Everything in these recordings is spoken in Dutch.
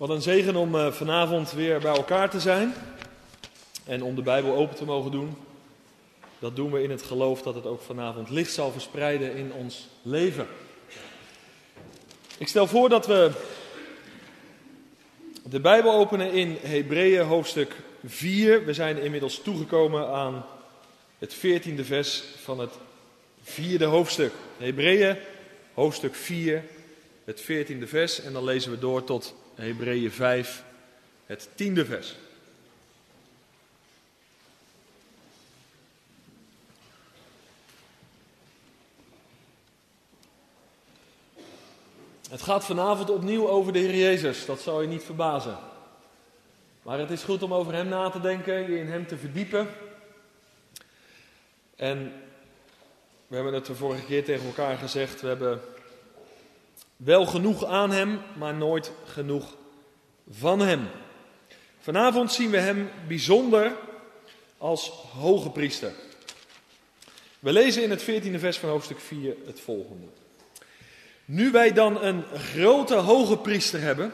Wat een zegen om eh, vanavond weer bij elkaar te zijn en om de Bijbel open te mogen doen. Dat doen we in het geloof dat het ook vanavond licht zal verspreiden in ons leven. Ik stel voor dat we de Bijbel openen in Hebreeën hoofdstuk 4. We zijn inmiddels toegekomen aan het 14e vers van het vierde hoofdstuk. Hebreeën hoofdstuk 4, het 14e vers. En dan lezen we door tot Hebreeën 5, het tiende vers. Het gaat vanavond opnieuw over de Heer Jezus, dat zal je niet verbazen. Maar het is goed om over Hem na te denken, je in Hem te verdiepen. En we hebben het de vorige keer tegen elkaar gezegd, we hebben wel genoeg aan Hem, maar nooit genoeg van Hem. Vanavond zien we Hem bijzonder als hoge priester. We lezen in het 14e vers van hoofdstuk 4 het volgende. Nu wij dan een grote hoge priester hebben.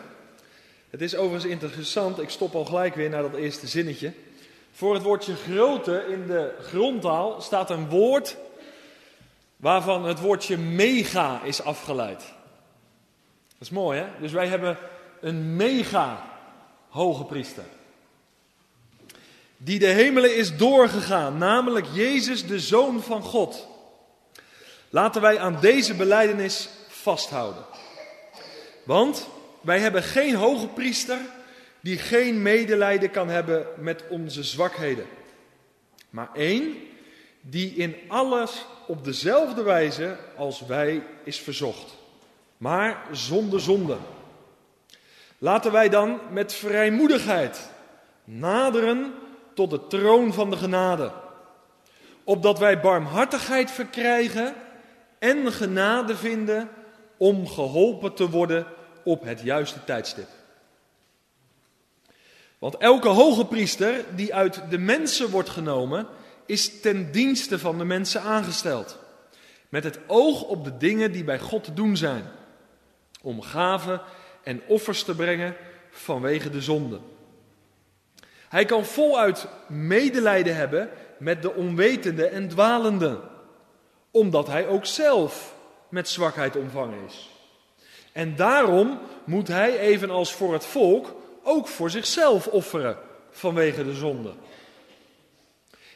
Het is overigens interessant, ik stop al gelijk weer naar dat eerste zinnetje. Voor het woordje grote in de grondtaal staat een woord waarvan het woordje mega is afgeleid. Dat is mooi hè? Dus wij hebben een mega hoge priester. Die de hemelen is doorgegaan, namelijk Jezus, de Zoon van God. Laten wij aan deze beleidenis vasthouden. Want wij hebben geen hoge priester die geen medelijden kan hebben met onze zwakheden. Maar één die in alles op dezelfde wijze als wij is verzocht. Maar zonder zonde. Laten wij dan met vrijmoedigheid naderen tot de troon van de genade. Opdat wij barmhartigheid verkrijgen en genade vinden om geholpen te worden op het juiste tijdstip. Want elke hoge priester die uit de mensen wordt genomen, is ten dienste van de mensen aangesteld. Met het oog op de dingen die bij God te doen zijn. Om gaven en offers te brengen vanwege de zonde. Hij kan voluit medelijden hebben met de onwetende en dwalende, omdat hij ook zelf met zwakheid omvangen is. En daarom moet hij, evenals voor het volk, ook voor zichzelf offeren vanwege de zonde.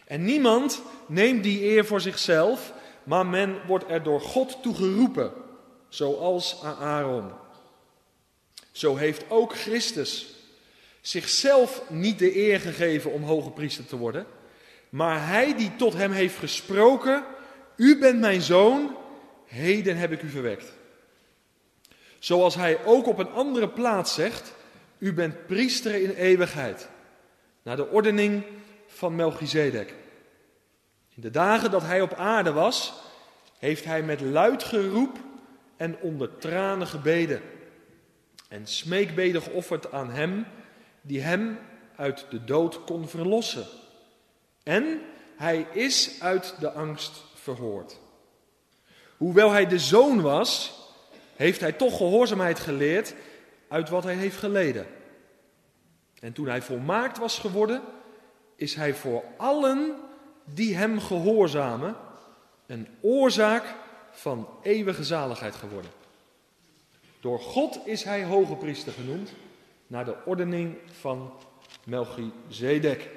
En niemand neemt die eer voor zichzelf, maar men wordt er door God toe geroepen, zoals Aaron. Zo heeft ook Christus zichzelf niet de eer gegeven om hoge priester te worden, maar hij die tot hem heeft gesproken, u bent mijn zoon, heden heb ik u verwekt. Zoals hij ook op een andere plaats zegt, u bent priester in eeuwigheid, naar de ordening van Melchizedek. In de dagen dat hij op aarde was, heeft hij met luid geroep en onder tranen gebeden en smeekbeden geofferd aan hem die hem uit de dood kon verlossen. En hij is uit de angst verhoord. Hoewel hij de zoon was, heeft hij toch gehoorzaamheid geleerd uit wat hij heeft geleden. En toen hij volmaakt was geworden, is hij voor allen die hem gehoorzamen een oorzaak van eeuwige zaligheid geworden. Door God is hij hoge priester genoemd, naar de ordening van Melchizedek.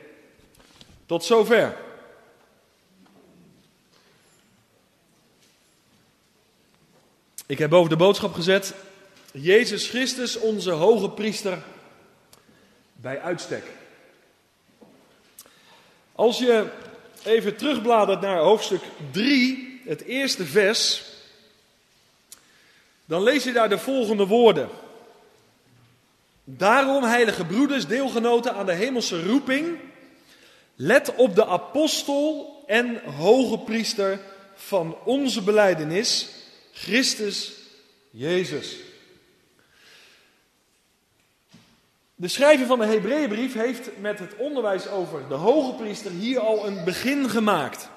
Tot zover. Ik heb boven de boodschap gezet, Jezus Christus, onze hoge priester, bij uitstek. Als je even terugbladert naar hoofdstuk 3, het eerste vers, dan lees je daar de volgende woorden. Daarom, heilige broeders, deelgenoten aan de hemelse roeping, let op de apostel en hoge priester van onze beleidenis, Christus Jezus. De schrijver van de Hebreeënbrief heeft met het onderwijs over de hoge priester hier al een begin gemaakt.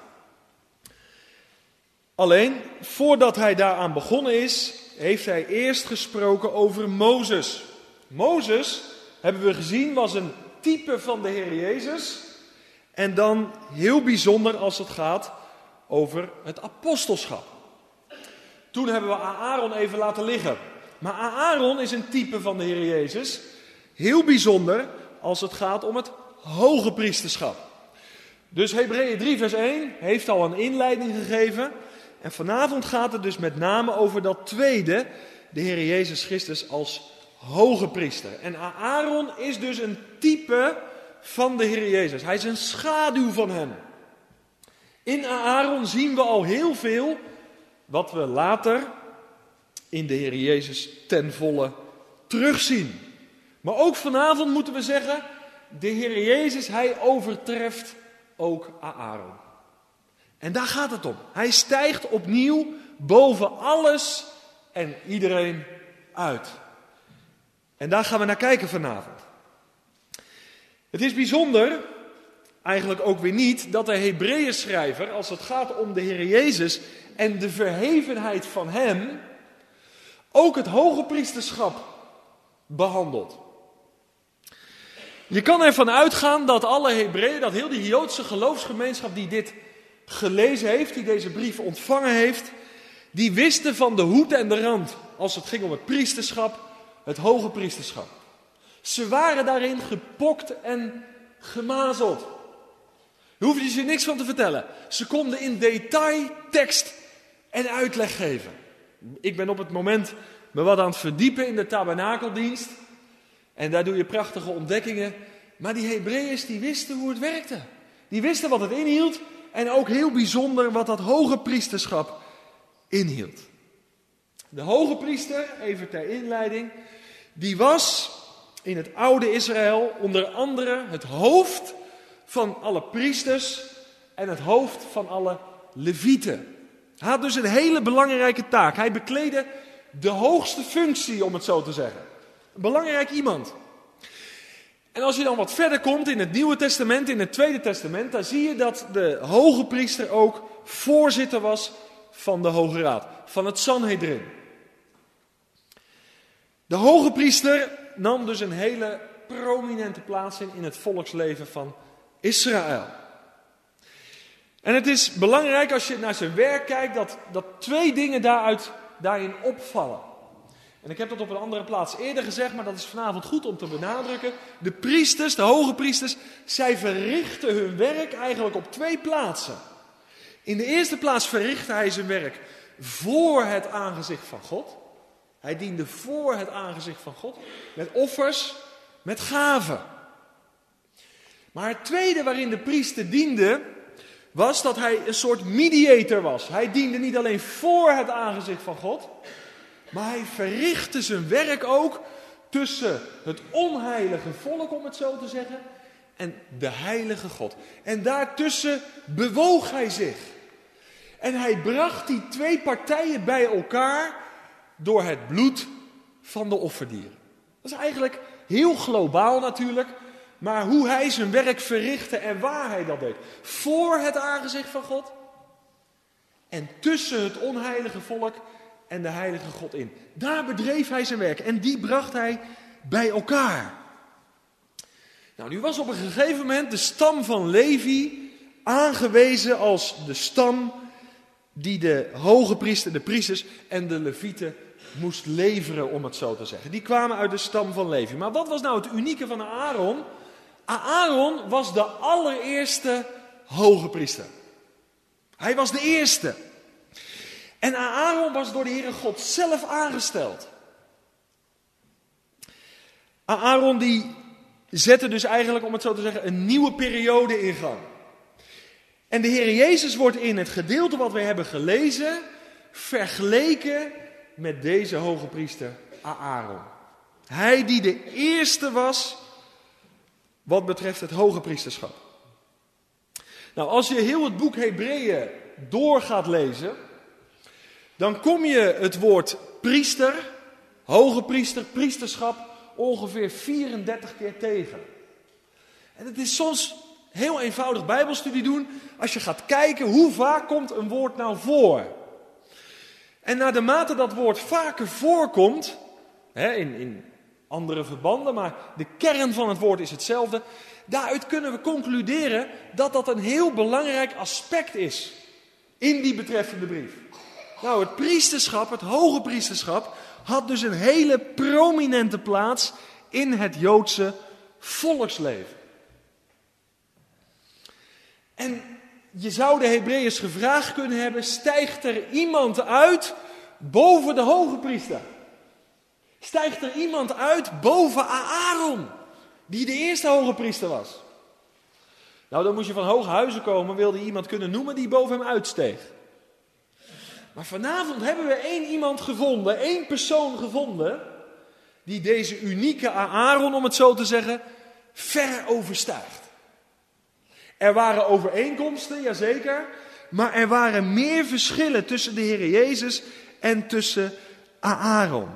Alleen, voordat hij daaraan begonnen is, heeft hij eerst gesproken over Mozes, Mozes, hebben we gezien, was een type van de Heer Jezus. En dan heel bijzonder als het gaat over het apostelschap. Toen hebben we Aaron even laten liggen. Maar Aaron is een type van de Heer Jezus. Heel bijzonder als het gaat om het hoge priesterschap. Dus Hebreeën 3 vers 1 heeft al een inleiding gegeven. En vanavond gaat het dus met name over dat tweede, de Heer Jezus Christus als hoge priester. En Aaron is dus een type van de Heer Jezus. Hij is een schaduw van hem. In Aaron zien we al heel veel wat we later in de Heer Jezus ten volle terugzien. Maar ook vanavond moeten we zeggen, de Heer Jezus, hij overtreft ook Aaron. En daar gaat het om. Hij stijgt opnieuw boven alles en iedereen uit. En daar gaan we naar kijken vanavond. Het is bijzonder, eigenlijk ook weer niet, dat de Hebreeën schrijver, als het gaat om de Heer Jezus en de verhevenheid van Hem, ook het hoge priesterschap behandelt. Je kan ervan uitgaan dat alle Hebreeën, dat heel die Joodse geloofsgemeenschap die dit gelezen heeft, die deze brief ontvangen heeft, die wisten van de hoed en de rand als het ging om het priesterschap, het hoge priesterschap. Ze waren daarin gepokt en gemazeld. Daar je je niks van te vertellen. Ze konden in detail tekst en uitleg geven. Ik ben op het moment me wat aan het verdiepen in de tabernakeldienst. En daar doe je prachtige ontdekkingen. Maar die Hebreeërs die wisten hoe het werkte. Die wisten wat het inhield. En ook heel bijzonder wat dat hoge priesterschap inhield. De hoge priester, even ter inleiding, die was in het oude Israël onder andere het hoofd van alle priesters en het hoofd van alle levieten. Hij had dus een hele belangrijke taak. Hij bekleedde de hoogste functie, om het zo te zeggen. Een belangrijk iemand. En als je dan wat verder komt in het Nieuwe Testament, in het Tweede Testament, dan zie je dat de hoge priester ook voorzitter was van de Hoge Raad, van het Sanhedrin. De hoge priester nam dus een hele prominente plaats in in het volksleven van Israël. En het is belangrijk als je naar zijn werk kijkt dat, dat twee dingen daaruit, daarin opvallen. En ik heb dat op een andere plaats eerder gezegd, maar dat is vanavond goed om te benadrukken. De priesters, de hoge priesters, zij verrichten hun werk eigenlijk op twee plaatsen. In de eerste plaats verrichtte hij zijn werk voor het aangezicht van God. Hij diende voor het aangezicht van God met offers, met gaven. Maar het tweede waarin de priester diende, was dat hij een soort mediator was. Hij diende niet alleen voor het aangezicht van God, maar hij verrichtte zijn werk ook tussen het onheilige volk, om het zo te zeggen, en de heilige God. En daartussen bewoog hij zich. En hij bracht die twee partijen bij elkaar door het bloed van de offerdieren. Dat is eigenlijk heel globaal natuurlijk, maar hoe hij zijn werk verrichtte en waar hij dat deed. Voor het aangezicht van God en tussen het onheilige volk en de heilige God in. Daar bedreef hij zijn werk en die bracht hij bij elkaar. Nou, nu was op een gegeven moment de stam van Levi aangewezen als de stam die de hoge priester, de priesters en de levieten moest leveren, om het zo te zeggen. Die kwamen uit de stam van Levi. Maar wat was nou het unieke van Aaron? Aaron was de allereerste hoge priester. Hij was de eerste. En Aaron was door de Heere God zelf aangesteld. Aaron die zette dus eigenlijk, om het zo te zeggen, een nieuwe periode in gang. En de Heer Jezus wordt in het gedeelte wat we hebben gelezen vergeleken met deze hoge priester Aaron. Hij die de eerste was wat betreft het hoge priesterschap. Nou, als je heel het boek Hebreeën door gaat lezen, dan kom je het woord priester, hoge priester, priesterschap ongeveer 34 keer tegen. En het is soms heel eenvoudig Bijbelstudie doen als je gaat kijken hoe vaak komt een woord nou voor. En naar de mate dat woord vaker voorkomt, hè, in, in andere verbanden, maar de kern van het woord is hetzelfde. Daaruit kunnen we concluderen dat dat een heel belangrijk aspect is in die betreffende brief. Nou, het priesterschap, het hoge priesterschap, had dus een hele prominente plaats in het Joodse volksleven. En je zou de Hebreeërs gevraagd kunnen hebben: stijgt er iemand uit boven de hoge priester? Stijgt er iemand uit boven Aaron, die de eerste hoge priester was? Nou, dan moest je van hoge huizen komen, wilde iemand kunnen noemen die boven hem uitsteeg. Maar vanavond hebben we één iemand gevonden, één persoon gevonden, die deze unieke Aaron, om het zo te zeggen, ver overstijgt. Er waren overeenkomsten, jazeker, maar er waren meer verschillen tussen de Heer Jezus en tussen Aaron.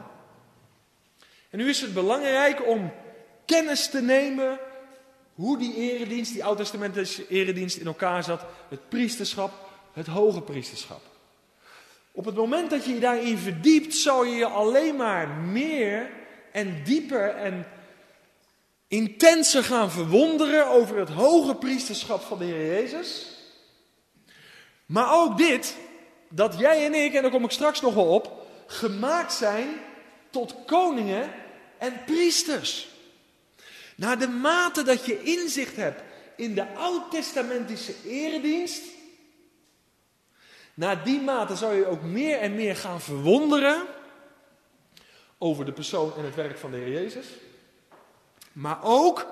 En nu is het belangrijk om kennis te nemen hoe die eredienst, die oud-testamentische eredienst in elkaar zat, het priesterschap, het hoge priesterschap. Op het moment dat je je daarin verdiept, zou je je alleen maar meer en dieper en intenser gaan verwonderen over het hoge priesterschap van de Heer Jezus. Maar ook dit, dat jij en ik, en daar kom ik straks nog wel op, gemaakt zijn tot koningen en priesters. Naar de mate dat je inzicht hebt in de oud-testamentische eredienst, naar die mate zou je ook meer en meer gaan verwonderen over de persoon en het werk van de Heer Jezus. Maar ook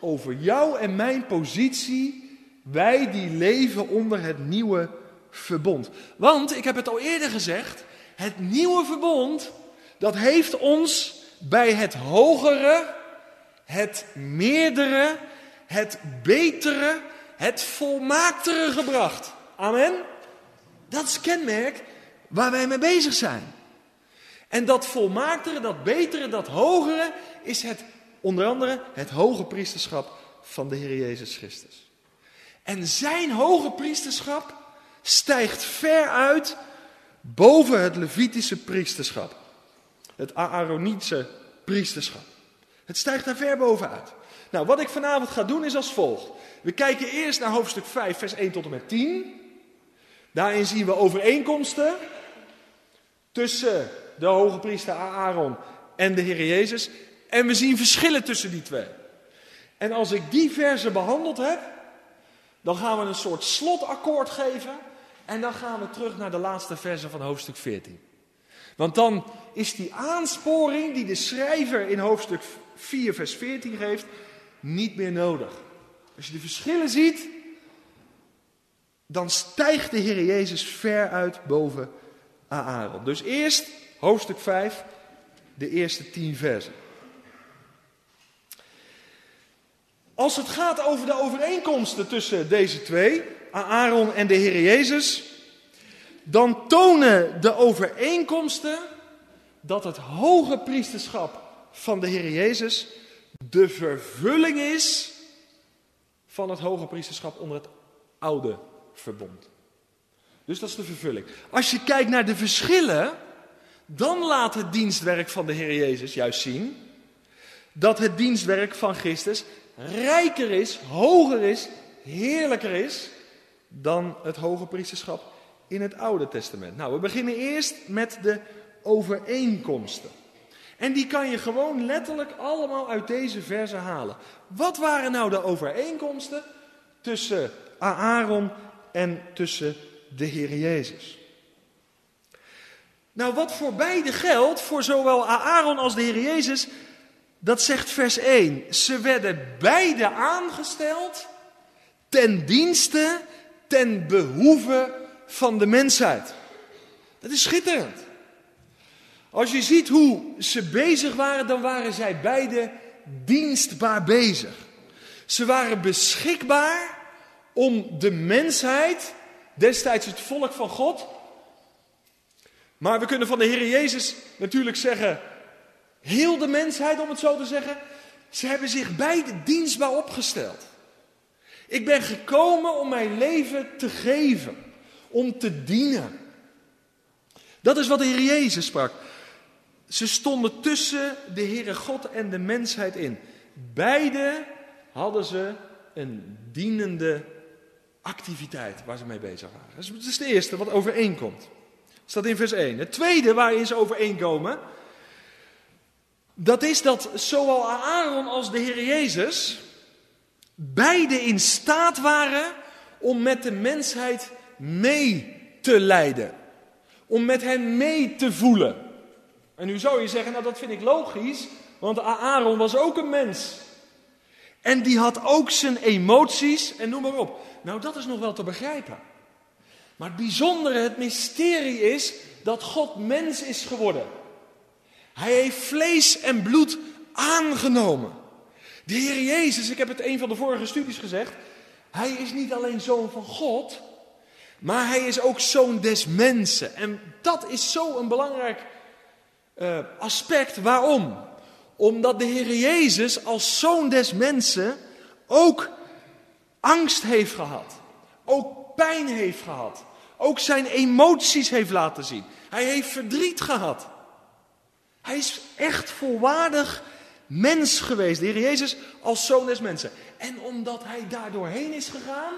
over jou en mijn positie, wij die leven onder het nieuwe verbond. Want, ik heb het al eerder gezegd, het nieuwe verbond, dat heeft ons bij het hogere, het meerdere, het betere, het volmaaktere gebracht. Amen. Dat is kenmerk waar wij mee bezig zijn. En dat volmaaktere, dat betere, dat hogere is het, onder andere het hoge priesterschap van de Heer Jezus Christus. En zijn hoge priesterschap stijgt ver uit boven het Levitische priesterschap. Het Aaronitische priesterschap. Het stijgt daar ver bovenuit. Nou, wat ik vanavond ga doen is als volgt. We kijken eerst naar hoofdstuk 5, vers 1 tot en met 10. Daarin zien we overeenkomsten tussen de hoge priester Aaron en de Heer Jezus. En we zien verschillen tussen die twee. En als ik die versen behandeld heb, dan gaan we een soort slotakkoord geven. En dan gaan we terug naar de laatste versen van hoofdstuk 14. Want dan is die aansporing die de schrijver in hoofdstuk 4, vers 14 geeft, niet meer nodig. Als je de verschillen ziet, dan stijgt de Heer Jezus ver uit boven Aaron. Dus eerst hoofdstuk 5, de eerste 10 versen. Als het gaat over de overeenkomsten tussen deze twee, Aaron en de Heer Jezus, dan tonen de overeenkomsten dat het hoge priesterschap van de Heer Jezus de vervulling is van het hoge priesterschap onder het oude verbond. Dus dat is de vervulling. Als je kijkt naar de verschillen, dan laat het dienstwerk van de Heer Jezus juist zien dat het dienstwerk van Christus rijker is, hoger is, heerlijker is dan het hoge priesterschap in het Oude Testament. Nou, we beginnen eerst met de overeenkomsten. En die kan je gewoon letterlijk allemaal uit deze verse halen. Wat waren nou de overeenkomsten tussen Aaron en tussen de Heer Jezus? Nou, wat voor beide geldt, voor zowel Aaron als de Heer Jezus, dat zegt vers 1. Ze werden beide aangesteld ten dienste, ten behoeve van de mensheid. Dat is schitterend. Als je ziet hoe ze bezig waren, dan waren zij beide dienstbaar bezig. Ze waren beschikbaar om de mensheid, destijds het volk van God. Maar we kunnen van de Heer Jezus natuurlijk zeggen, heel de mensheid om het zo te zeggen, ze hebben zich beide dienstbaar opgesteld. Ik ben gekomen om mijn leven te geven om te dienen. Dat is wat de Heer Jezus sprak. Ze stonden tussen de Heere God en de mensheid in. Beide hadden ze een dienende activiteit waar ze mee bezig waren. Dat is het eerste wat overeenkomt. Dat staat in vers 1. Het tweede waarin ze overeenkomen, dat is dat zowel Aaron als de Heer Jezus beide in staat waren om met de mensheid mee te leiden. Om met hen mee te voelen. En nu zou je zeggen, nou dat vind ik logisch, want Aaron was ook een mens. En die had ook zijn emoties en noem maar op. Nou, dat is nog wel te begrijpen. Maar het bijzondere, het mysterie is dat God mens is geworden. Hij heeft vlees en bloed aangenomen. De Heer Jezus, ik heb het een van de vorige studies gezegd, hij is niet alleen zoon van God, maar hij is ook zoon des mensen. En dat is zo een belangrijk uh, aspect. Waarom? Omdat de Heer Jezus als zoon des mensen ook angst heeft gehad. Ook pijn heeft gehad. Ook zijn emoties heeft laten zien. Hij heeft verdriet gehad. Hij is echt volwaardig mens geweest. De Heer Jezus als zoon des mensen. En omdat hij daar doorheen is gegaan,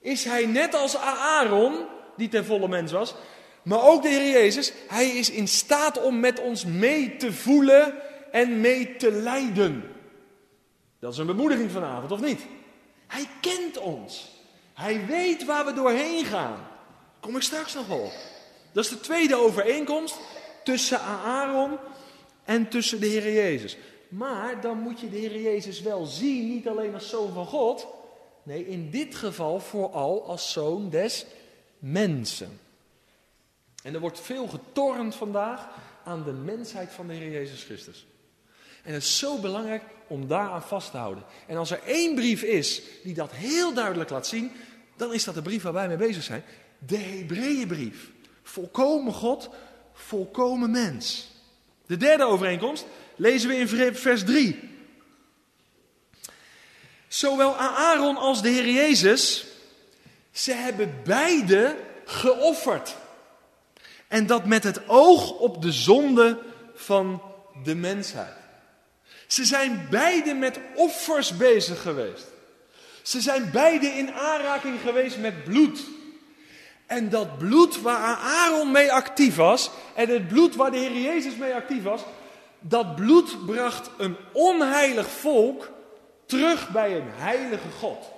is hij net als Aaron, die ten volle mens was, maar ook de Heer Jezus, hij is in staat om met ons mee te voelen en mee te lijden. Dat is een bemoediging vanavond, of niet? Hij kent ons. Hij weet waar we doorheen gaan. Kom ik straks nog op. Dat is de tweede overeenkomst tussen Aaron en tussen de Heer Jezus. Maar dan moet je de Heer Jezus wel zien, niet alleen als zoon van God. Nee, in dit geval vooral als zoon des mensen. En er wordt veel getornd vandaag aan de mensheid van de Heer Jezus Christus. En het is zo belangrijk om daaraan vast te houden. En als er één brief is die dat heel duidelijk laat zien, dan is dat de brief waar wij mee bezig zijn. De Hebreeënbrief. Volkomen God, volkomen mens. De derde overeenkomst lezen we in vers 3. Zowel Aaron als de Heer Jezus, ze hebben beide geofferd. En dat met het oog op de zonde van de mensheid. Ze zijn beide met offers bezig geweest. Ze zijn beide in aanraking geweest met bloed. En dat bloed waar Aaron mee actief was en het bloed waar de Heer Jezus mee actief was, dat bloed bracht een onheilig volk terug bij een heilige God.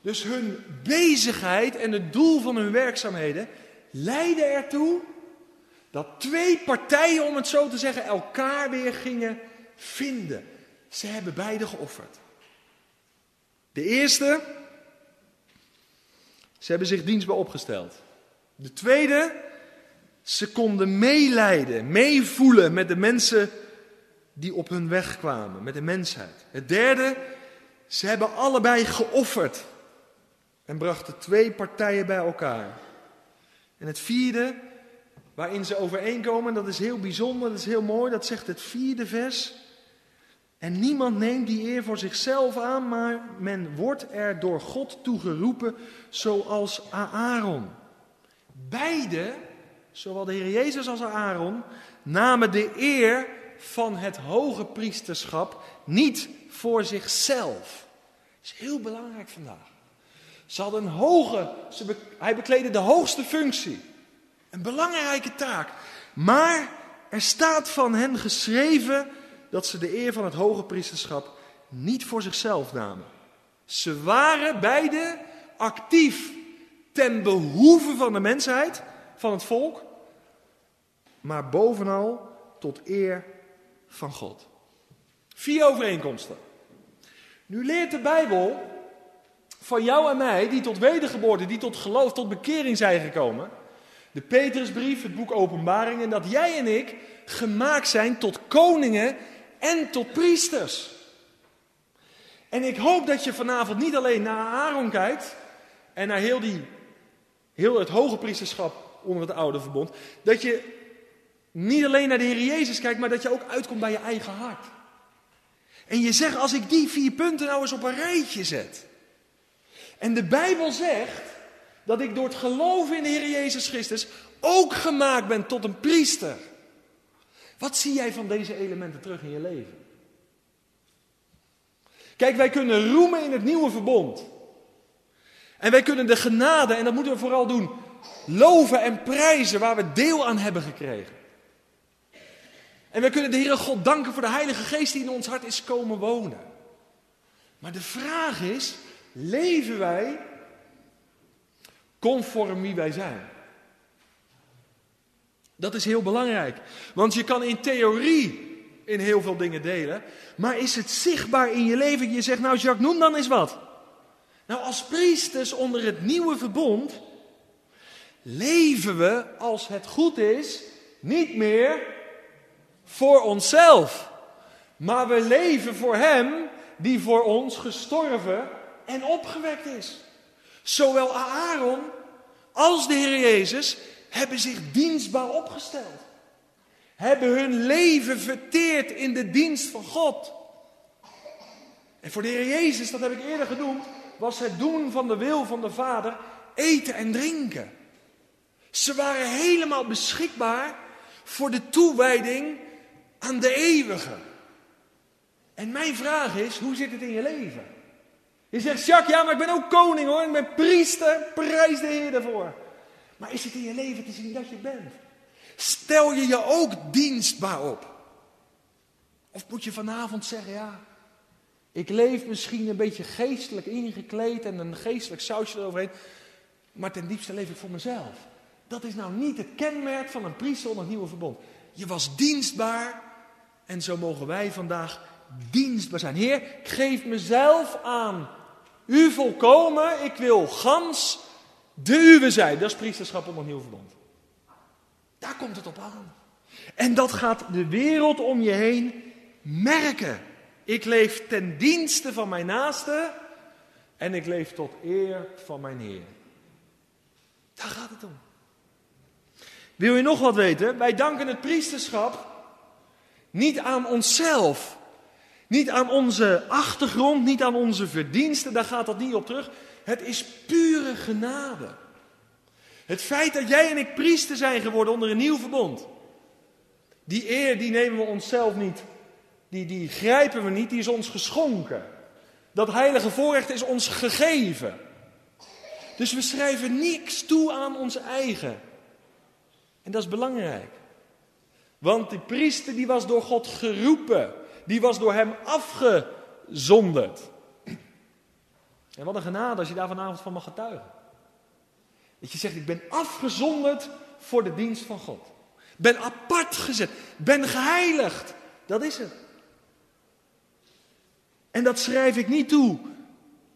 Dus hun bezigheid en het doel van hun werkzaamheden leidde ertoe dat twee partijen, om het zo te zeggen, elkaar weer gingen vinden. Ze hebben beide geofferd. De eerste, ze hebben zich dienstbaar opgesteld. De tweede, ze konden meeleiden, meevoelen met de mensen die op hun weg kwamen, met de mensheid. Het derde, ze hebben allebei geofferd en brachten twee partijen bij elkaar. En het vierde, waarin ze overeenkomen, dat is heel bijzonder, dat is heel mooi, dat zegt het vierde vers. En niemand neemt die eer voor zichzelf aan, maar men wordt er door God toegeroepen, zoals Aaron. Beide, zowel de Heer Jezus als Aaron, namen de eer van het hoge priesterschap niet voor zichzelf. Dat is heel belangrijk vandaag. Ze hadden een hoge, hij bekleedde de hoogste functie. Een belangrijke taak. Maar er staat van hen geschreven dat ze de eer van het hoge priesterschap niet voor zichzelf namen. Ze waren beide actief ten behoeve van de mensheid, van het volk, maar bovenal tot eer van God. Vier overeenkomsten. Nu leert de Bijbel van jou en mij, die tot wedergeboorte, die tot geloof, tot bekering zijn gekomen. De Petrusbrief, het boek Openbaringen, dat jij en ik gemaakt zijn tot koningen en tot priesters. En ik hoop dat je vanavond niet alleen naar Aaron kijkt en naar heel, die, heel het hoge priesterschap onder het oude verbond. Dat je niet alleen naar de Heer Jezus kijkt, maar dat je ook uitkomt bij je eigen hart. En je zegt, als ik die vier punten nou eens op een rijtje zet. En de Bijbel zegt dat ik door het geloven in de Heer Jezus Christus ook gemaakt ben tot een priester. Wat zie jij van deze elementen terug in je leven? Kijk, wij kunnen roemen in het nieuwe verbond. En wij kunnen de genade, en dat moeten we vooral doen, loven en prijzen waar we deel aan hebben gekregen. En wij kunnen de Heere God danken voor de Heilige Geest die in ons hart is komen wonen. Maar de vraag is, leven wij conform wie wij zijn? Dat is heel belangrijk. Want je kan in theorie in heel veel dingen delen. Maar is het zichtbaar in je leven? Je zegt, nou Jacques, noem dan eens wat. Nou, als priesters onder het nieuwe verbond leven we, als het goed is, niet meer voor onszelf. Maar we leven voor Hem die voor ons gestorven en opgewekt is. Zowel Aaron als de Heer Jezus hebben zich dienstbaar opgesteld. Hebben hun leven verteerd in de dienst van God. En voor de Heer Jezus, dat heb ik eerder genoemd, was het doen van de wil van de Vader eten en drinken. Ze waren helemaal beschikbaar voor de toewijding aan de eeuwige. En mijn vraag is, hoe zit het in je leven? Je zegt, Jacques, ja, maar ik ben ook koning hoor, ik ben priester, prijs de Heer daarvoor. Maar is het in je leven te zien dat je bent? Stel je je ook dienstbaar op? Of moet je vanavond zeggen, ja, ik leef misschien een beetje geestelijk ingekleed en een geestelijk sausje eroverheen, maar ten diepste leef ik voor mezelf. Dat is nou niet het kenmerk van een priester onder het nieuwe verbond. Je was dienstbaar en zo mogen wij vandaag dienstbaar zijn. Heer, ik geef mezelf aan u volkomen. Ik wil gans de uwe zijn. Dat is priesterschap onder het nieuwe verbond. Daar komt het op aan. En dat gaat de wereld om je heen merken. Ik leef ten dienste van mijn naaste en ik leef tot eer van mijn Heer. Daar gaat het om. Wil je nog wat weten? Wij danken het priesterschap niet aan onszelf. Niet aan onze achtergrond, niet aan onze verdiensten, daar gaat dat niet op terug. Het is pure genade. Het feit dat jij en ik priester zijn geworden onder een nieuw verbond. Die eer, die nemen we onszelf niet. Die, die grijpen we niet, die is ons geschonken. Dat heilige voorrecht is ons gegeven. Dus we schrijven niks toe aan ons eigen. En dat is belangrijk. Want die priester die was door God geroepen. Die was door hem afgezonderd. En wat een genade als je daar vanavond van mag getuigen. Dat je zegt, ik ben afgezonderd voor de dienst van God. Ben apart gezet. Ben geheiligd. Dat is het. En dat schrijf ik niet toe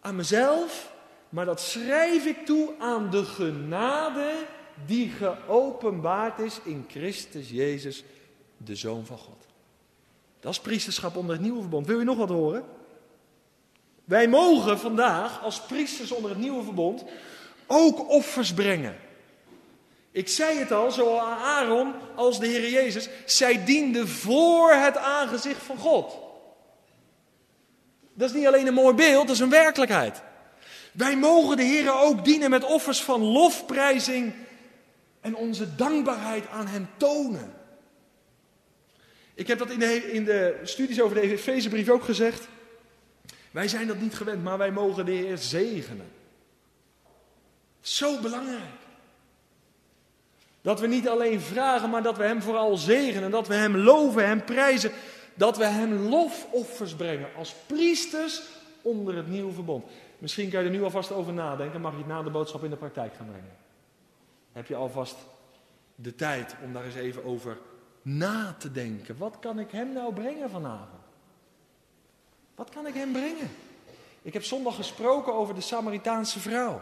aan mezelf, maar dat schrijf ik toe aan de genade die geopenbaard is in Christus Jezus, de Zoon van God. Dat is priesterschap onder het nieuwe verbond. Wil je nog wat horen? Wij mogen vandaag als priesters onder het nieuwe verbond ook offers brengen. Ik zei het al, zowel Aaron als de Heer Jezus, zij dienden voor het aangezicht van God. Dat is niet alleen een mooi beeld, dat is een werkelijkheid. Wij mogen de Heer ook dienen met offers van lofprijzing en onze dankbaarheid aan Hem tonen. Ik heb dat in de, in de studies over de Efezebrief ook gezegd. Wij zijn dat niet gewend, maar wij mogen de Heer zegenen. Zo belangrijk. Dat we niet alleen vragen, maar dat we Hem vooral zegenen. Dat we Hem loven, Hem prijzen. Dat we Hem lofoffers brengen als priesters onder het nieuwe verbond. Misschien kan je er nu alvast over nadenken. Mag je het na de boodschap in de praktijk gaan brengen? Heb je alvast de tijd om daar eens even over na te denken. Wat kan ik Hem nou brengen vanavond? Wat kan ik Hem brengen? Ik heb zondag gesproken over de Samaritaanse vrouw.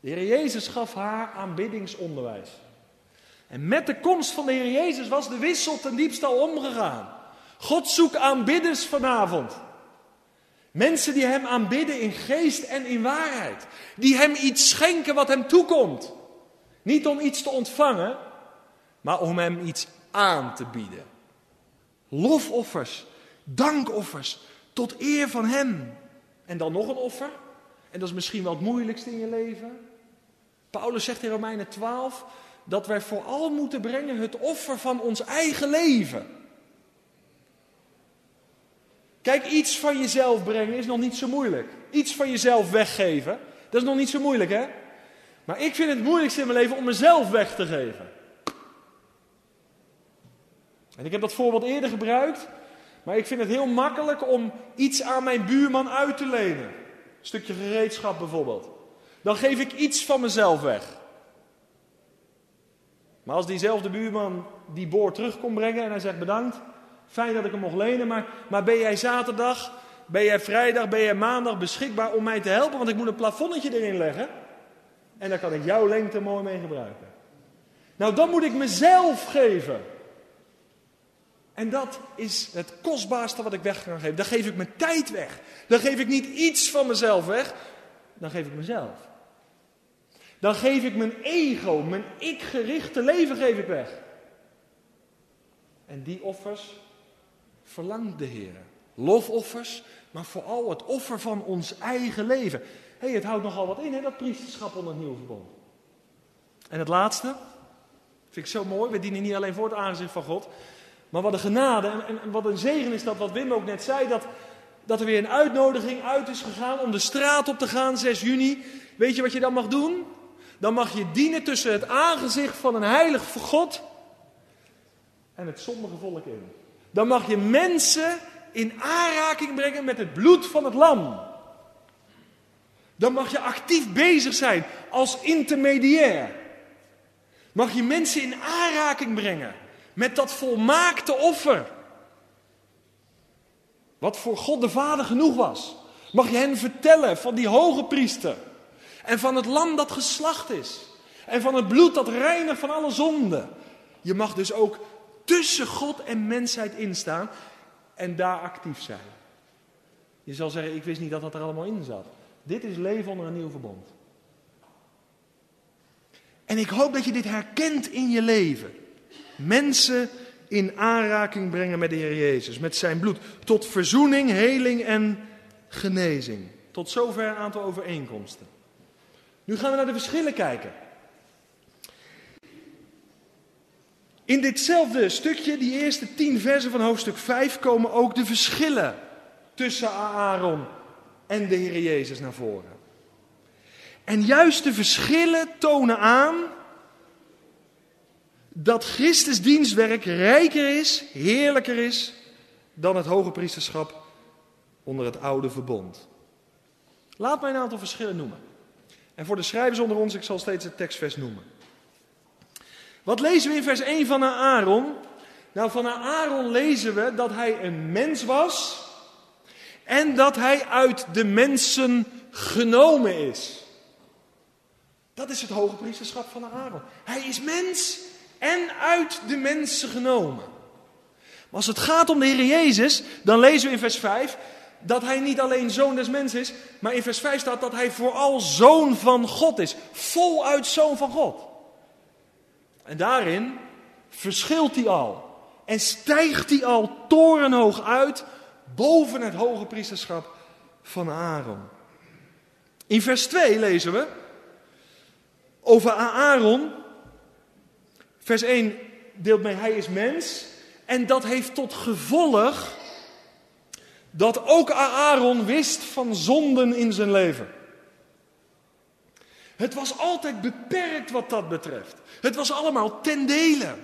De Heer Jezus gaf haar aanbiddingsonderwijs. En met de komst van de Heer Jezus was de wissel ten diepste al omgegaan. God zoekt aanbidders vanavond. Mensen die Hem aanbidden in geest en in waarheid. Die Hem iets schenken wat Hem toekomt. Niet om iets te ontvangen, maar om Hem iets aan te bieden. Lofoffers, dankoffers, tot eer van Hem. En dan nog een offer. En dat is misschien wel het moeilijkste in je leven. Paulus zegt in Romeinen 12, dat wij vooral moeten brengen het offer van ons eigen leven. Kijk, iets van jezelf brengen is nog niet zo moeilijk. Iets van jezelf weggeven, dat is nog niet zo moeilijk, hè? Maar ik vind het moeilijkste in mijn leven om mezelf weg te geven. En ik heb dat voorbeeld eerder gebruikt, maar ik vind het heel makkelijk om iets aan mijn buurman uit te lenen. Een stukje gereedschap bijvoorbeeld. Dan geef ik iets van mezelf weg. Maar als diezelfde buurman die boor terug komt brengen en hij zegt bedankt, fijn dat ik hem mocht lenen, maar, maar ben jij zaterdag, ben jij vrijdag, ben jij maandag beschikbaar om mij te helpen, want ik moet een plafonnetje erin leggen en daar kan ik jouw lengte mooi mee gebruiken. Nou, dan moet ik mezelf geven. En dat is het kostbaarste wat ik weg kan geven. Dan geef ik mijn tijd weg. Dan geef ik niet iets van mezelf weg. Dan geef ik mezelf. Dan geef ik mijn ego, mijn ik-gerichte leven geef ik weg. En die offers verlangt de Heer. Lofoffers, maar vooral het offer van ons eigen leven. Hé, hey, het houdt nogal wat in, hè, dat priesterschap onder het nieuwe verbond. En het laatste, vind ik zo mooi, we dienen niet alleen voor het aangezicht van God, maar wat een genade en, wat een zegen is dat wat Wim ook net zei, dat, dat er weer een uitnodiging uit is gegaan om de straat op te gaan 6 juni. Weet je wat je dan mag doen? Dan mag je dienen tussen het aangezicht van een heilig God en het zondige volk in. Dan mag je mensen in aanraking brengen met het bloed van het lam. Dan mag je actief bezig zijn als intermediair. Mag je mensen in aanraking brengen met dat volmaakte offer. Wat voor God de Vader genoeg was. Mag je hen vertellen van die hoge priester. En van het lam dat geslacht is. En van het bloed dat reinigt van alle zonden. Je mag dus ook tussen God en mensheid instaan en daar actief zijn. Je zal zeggen, ik wist niet dat dat er allemaal in zat. Dit is leven onder een nieuw verbond. En ik hoop dat je dit herkent in je leven. Mensen in aanraking brengen met de Heer Jezus, met zijn bloed. Tot verzoening, heling en genezing. Tot zover een aantal overeenkomsten. Nu gaan we naar de verschillen kijken. In ditzelfde stukje, die eerste tien versen van hoofdstuk 5, komen ook de verschillen tussen Aaron en de Heer Jezus naar voren. En juist de verschillen tonen aan dat Christus dienstwerk rijker is, heerlijker is dan het hoge priesterschap onder het oude verbond. Laat mij een aantal verschillen noemen. En voor de schrijvers onder ons, ik zal steeds het tekstvers noemen. Wat lezen we in vers 1 van Aaron? Nou, van Aaron lezen we dat hij een mens was en dat hij uit de mensen genomen is. Dat is het hoge priesterschap van Aaron. Hij is mens en uit de mensen genomen. Maar als het gaat om de Heer Jezus, dan lezen we in vers 5 dat hij niet alleen zoon des mensen is, maar in vers 5 staat dat hij vooral zoon van God is. Voluit zoon van God. En daarin verschilt hij al. En stijgt hij al torenhoog uit boven het hoge priesterschap van Aaron. In vers 2 lezen we over Aaron. Vers 1 deelt mee, hij is mens. En dat heeft tot gevolg dat ook Aaron wist van zonden in zijn leven. Het was altijd beperkt wat dat betreft. Het was allemaal ten dele.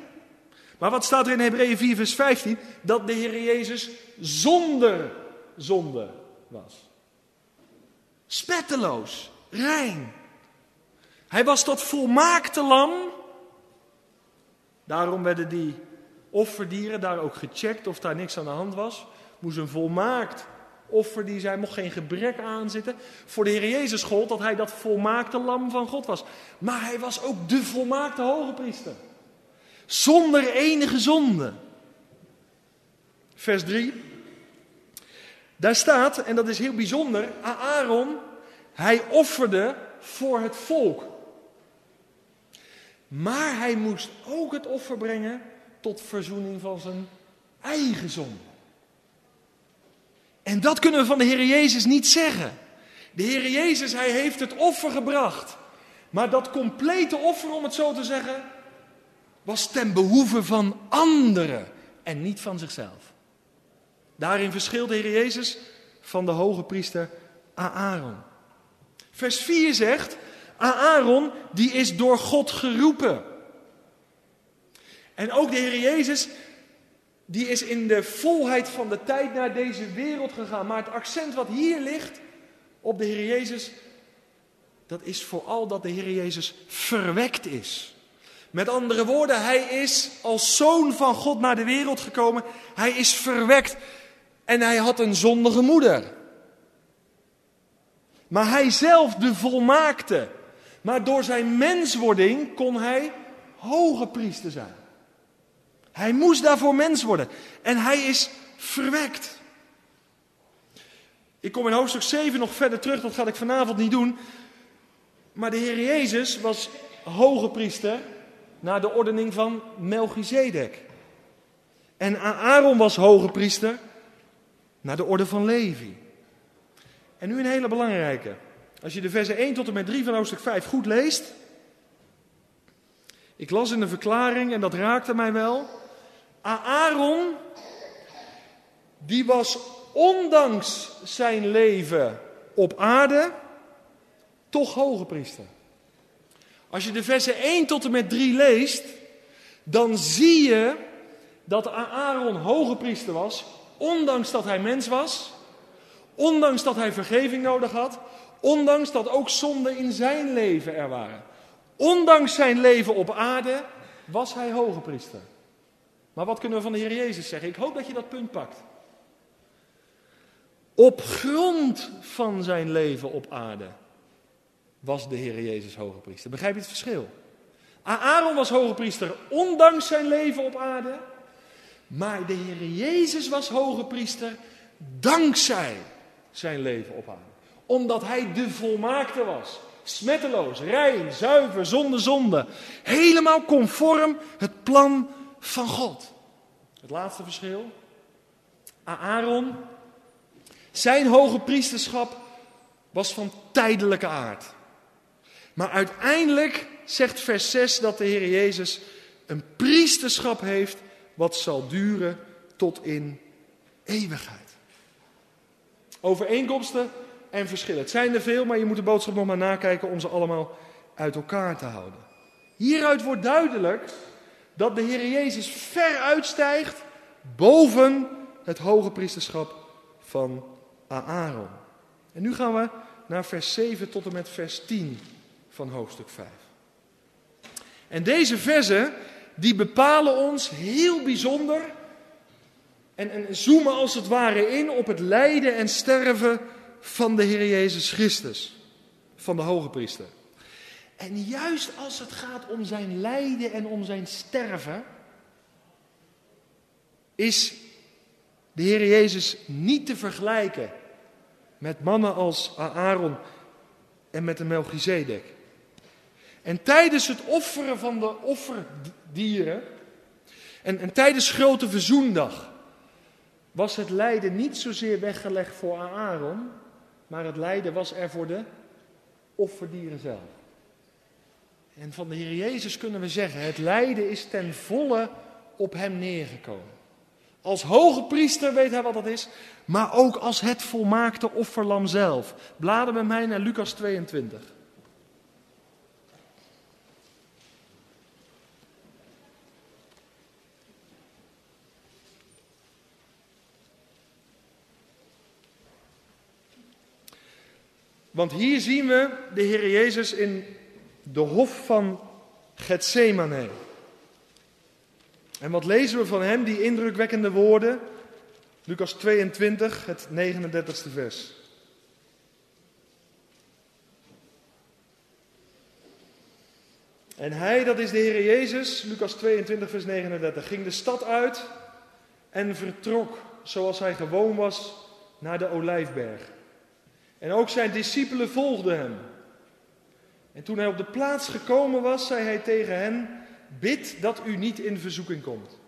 Maar wat staat er in Hebreeën 4, vers 15? Dat de Heer Jezus zonder zonde was. Spetteloos, rein. Hij was dat volmaakte lam. Daarom werden die offerdieren daar ook gecheckt of daar niks aan de hand was. Moest een volmaakt offer die zij mocht geen gebrek aanzitten. Voor de Heer Jezus gold dat hij dat volmaakte lam van God was. Maar hij was ook de volmaakte hoge priester. Zonder enige zonde. Vers 3. Daar staat, en dat is heel bijzonder, Aaron, hij offerde voor het volk. Maar hij moest ook het offer brengen tot verzoening van zijn eigen zonde. En dat kunnen we van de Heer Jezus niet zeggen. De Heer Jezus, hij heeft het offer gebracht. Maar dat complete offer, om het zo te zeggen, was ten behoeve van anderen en niet van zichzelf. Daarin verschilt de Heer Jezus van de hoge priester Aaron. Vers 4 zegt, Aaron die is door God geroepen. En ook de Heer Jezus, die is in de volheid van de tijd naar deze wereld gegaan. Maar het accent wat hier ligt op de Heer Jezus, dat is vooral dat de Heer Jezus verwekt is. Met andere woorden, hij is als zoon van God naar de wereld gekomen. Hij is verwekt en hij had een zondige moeder. Maar hij zelf, de volmaakte. Maar door zijn menswording kon hij hoge priester zijn. Hij moest daarvoor mens worden. En hij is verwekt. Ik kom in hoofdstuk 7 nog verder terug, dat ga ik vanavond niet doen. Maar de Heer Jezus was hoge priester naar de ordening van Melchizedek. En Aaron was hoge priester naar de orde van Levi. En nu een hele belangrijke. Als je de versen 1 tot en met 3 van hoofdstuk 5 goed leest. Ik las in de verklaring en dat raakte mij wel. Aaron, die was ondanks zijn leven op aarde toch hoge priester. Als je de versen 1 tot en met 3 leest, dan zie je dat Aaron hoge priester was, ondanks dat hij mens was, ondanks dat hij vergeving nodig had, ondanks dat ook zonden in zijn leven er waren. Ondanks zijn leven op aarde was hij hoge priester. Maar wat kunnen we van de Heer Jezus zeggen? Ik hoop dat je dat punt pakt. Op grond van zijn leven op aarde was de Heer Jezus hoge priester. Begrijp je het verschil? Aaron was hoge priester ondanks zijn leven op aarde. Maar de Heer Jezus was hoge priester dankzij zijn leven op aarde. Omdat hij de volmaakte was. Smetteloos, rein, zuiver, zonder zonde. Helemaal conform het plan van God. Het laatste verschil. Aaron, zijn hoge priesterschap was van tijdelijke aard. Maar uiteindelijk zegt vers 6 dat de Heer Jezus een priesterschap heeft wat zal duren tot in eeuwigheid. Overeenkomsten en verschillen. Het zijn er veel, maar je moet de boodschap nog maar nakijken om ze allemaal uit elkaar te houden. Hieruit wordt duidelijk dat de Heer Jezus ver uitstijgt boven het hoge priesterschap van Aaron. En nu gaan we naar vers 7 tot en met vers 10 van hoofdstuk 5. En deze versen, die bepalen ons heel bijzonder en, en zoomen als het ware in op het lijden en sterven van de Heer Jezus Christus, van de hoge priester. En juist als het gaat om zijn lijden en om zijn sterven, is de Heer Jezus niet te vergelijken met mannen als Aaron en met de Melchizedek. En tijdens het offeren van de offerdieren en, en tijdens grote verzoendag was het lijden niet zozeer weggelegd voor Aaron, maar het lijden was er voor de offerdieren zelf. En van de Heer Jezus kunnen we zeggen, het lijden is ten volle op hem neergekomen. Als hoge priester weet hij wat dat is, maar ook als het volmaakte offerlam zelf. Bladen met mij naar Lucas 22. Want hier zien we de Heer Jezus in de hof van Gethsemane. En wat lezen we van hem, die indrukwekkende woorden? Lucas 22, het 39ste vers. En hij, dat is de Heer Jezus, Lucas 22, vers 39, ging de stad uit en vertrok, zoals hij gewoon was, naar de olijfberg. En ook zijn discipelen volgden hem. En toen hij op de plaats gekomen was, zei hij tegen hen: Bid dat u niet in verzoeking komt.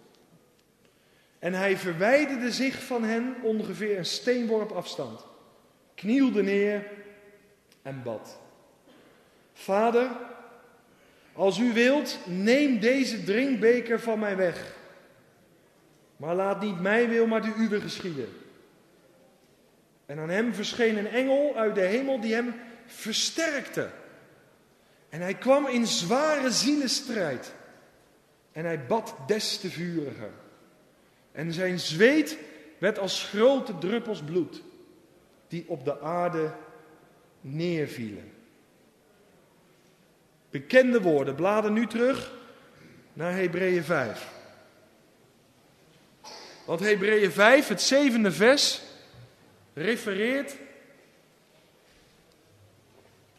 En hij verwijderde zich van hen ongeveer een steenworp afstand, knielde neer en bad. Vader, Als u wilt, neem deze drinkbeker van mij weg. Maar laat niet mijn wil, maar de uwe geschieden. En aan hem verscheen een engel uit de hemel die hem versterkte. En hij kwam in zware zielenstrijd. En hij bad des te vuriger. En zijn zweet werd als grote druppels bloed die op de aarde neervielen. Bekende woorden. Bladen nu terug naar Hebreeën 5. Want Hebreeën 5, het zevende vers, refereert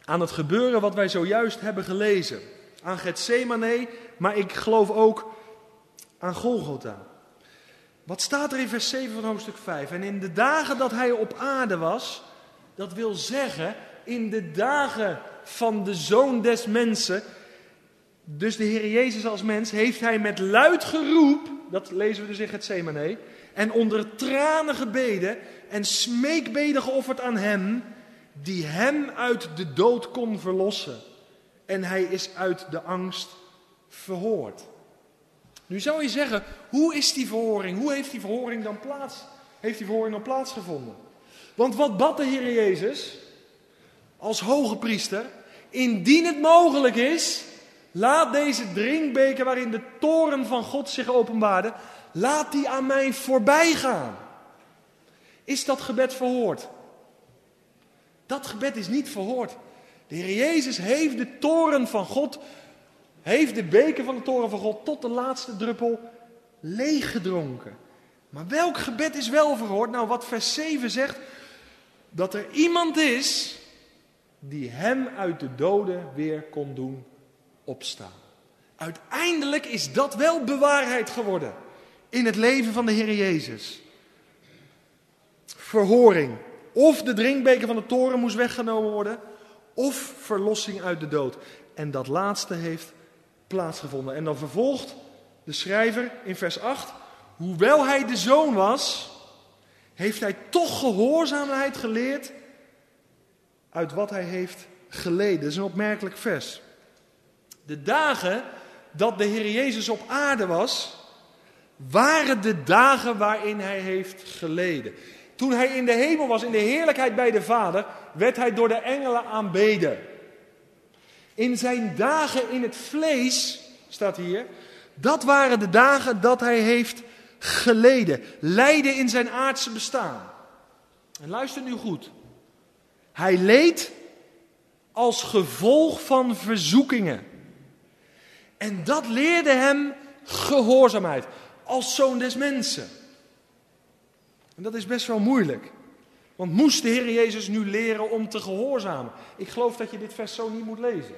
aan het gebeuren wat wij zojuist hebben gelezen. Aan Gethsemane, maar ik geloof ook aan Golgotha. Wat staat er in vers 7 van hoofdstuk 5? En in de dagen dat hij op aarde was, dat wil zeggen in de dagen van de zoon des mensen, dus de Heer Jezus als mens, heeft hij met luid geroep, dat lezen we dus in Gethsemane, en onder tranen gebeden en smeekbeden geofferd aan hem, die hem uit de dood kon verlossen. En hij is uit de angst verhoord. Nu zou je zeggen, hoe is die verhoring? Hoe heeft die verhoring dan plaats? Heeft die verhoring dan plaatsgevonden? Want wat bad de Heer Jezus als hoge priester? Indien het mogelijk is, laat deze drinkbeker waarin de toren van God zich openbaarde, laat die aan mij voorbij gaan. Is dat gebed verhoord? Dat gebed is niet verhoord. De Heer Jezus heeft de toren van God, heeft de beker van de toren van God tot de laatste druppel leeggedronken. Maar welk gebed is wel verhoord? Nou, wat vers 7 zegt, dat er iemand is die hem uit de doden weer kon doen opstaan. Uiteindelijk is dat wel bewaarheid geworden in het leven van de Heer Jezus. Verhoring. Of de drinkbeker van de toren moest weggenomen worden, of verlossing uit de dood. En dat laatste heeft plaatsgevonden. En dan vervolgt de schrijver in vers 8, hoewel hij de zoon was, heeft hij toch gehoorzaamheid geleerd uit wat hij heeft geleden. Dat is een opmerkelijk vers. De dagen dat de Heer Jezus op aarde was, waren de dagen waarin hij heeft geleden. Toen hij in de hemel was, in de heerlijkheid bij de Vader, werd hij door de engelen aanbeden. In zijn dagen in het vlees, staat hier, dat waren de dagen dat hij heeft geleden. Lijden in zijn aardse bestaan. En luister nu goed. Hij leed als gevolg van verzoekingen. En dat leerde hem gehoorzaamheid als zoon des mensen. En dat is best wel moeilijk. Want moest de Heer Jezus nu leren om te gehoorzamen? Ik geloof dat je dit vers zo niet moet lezen.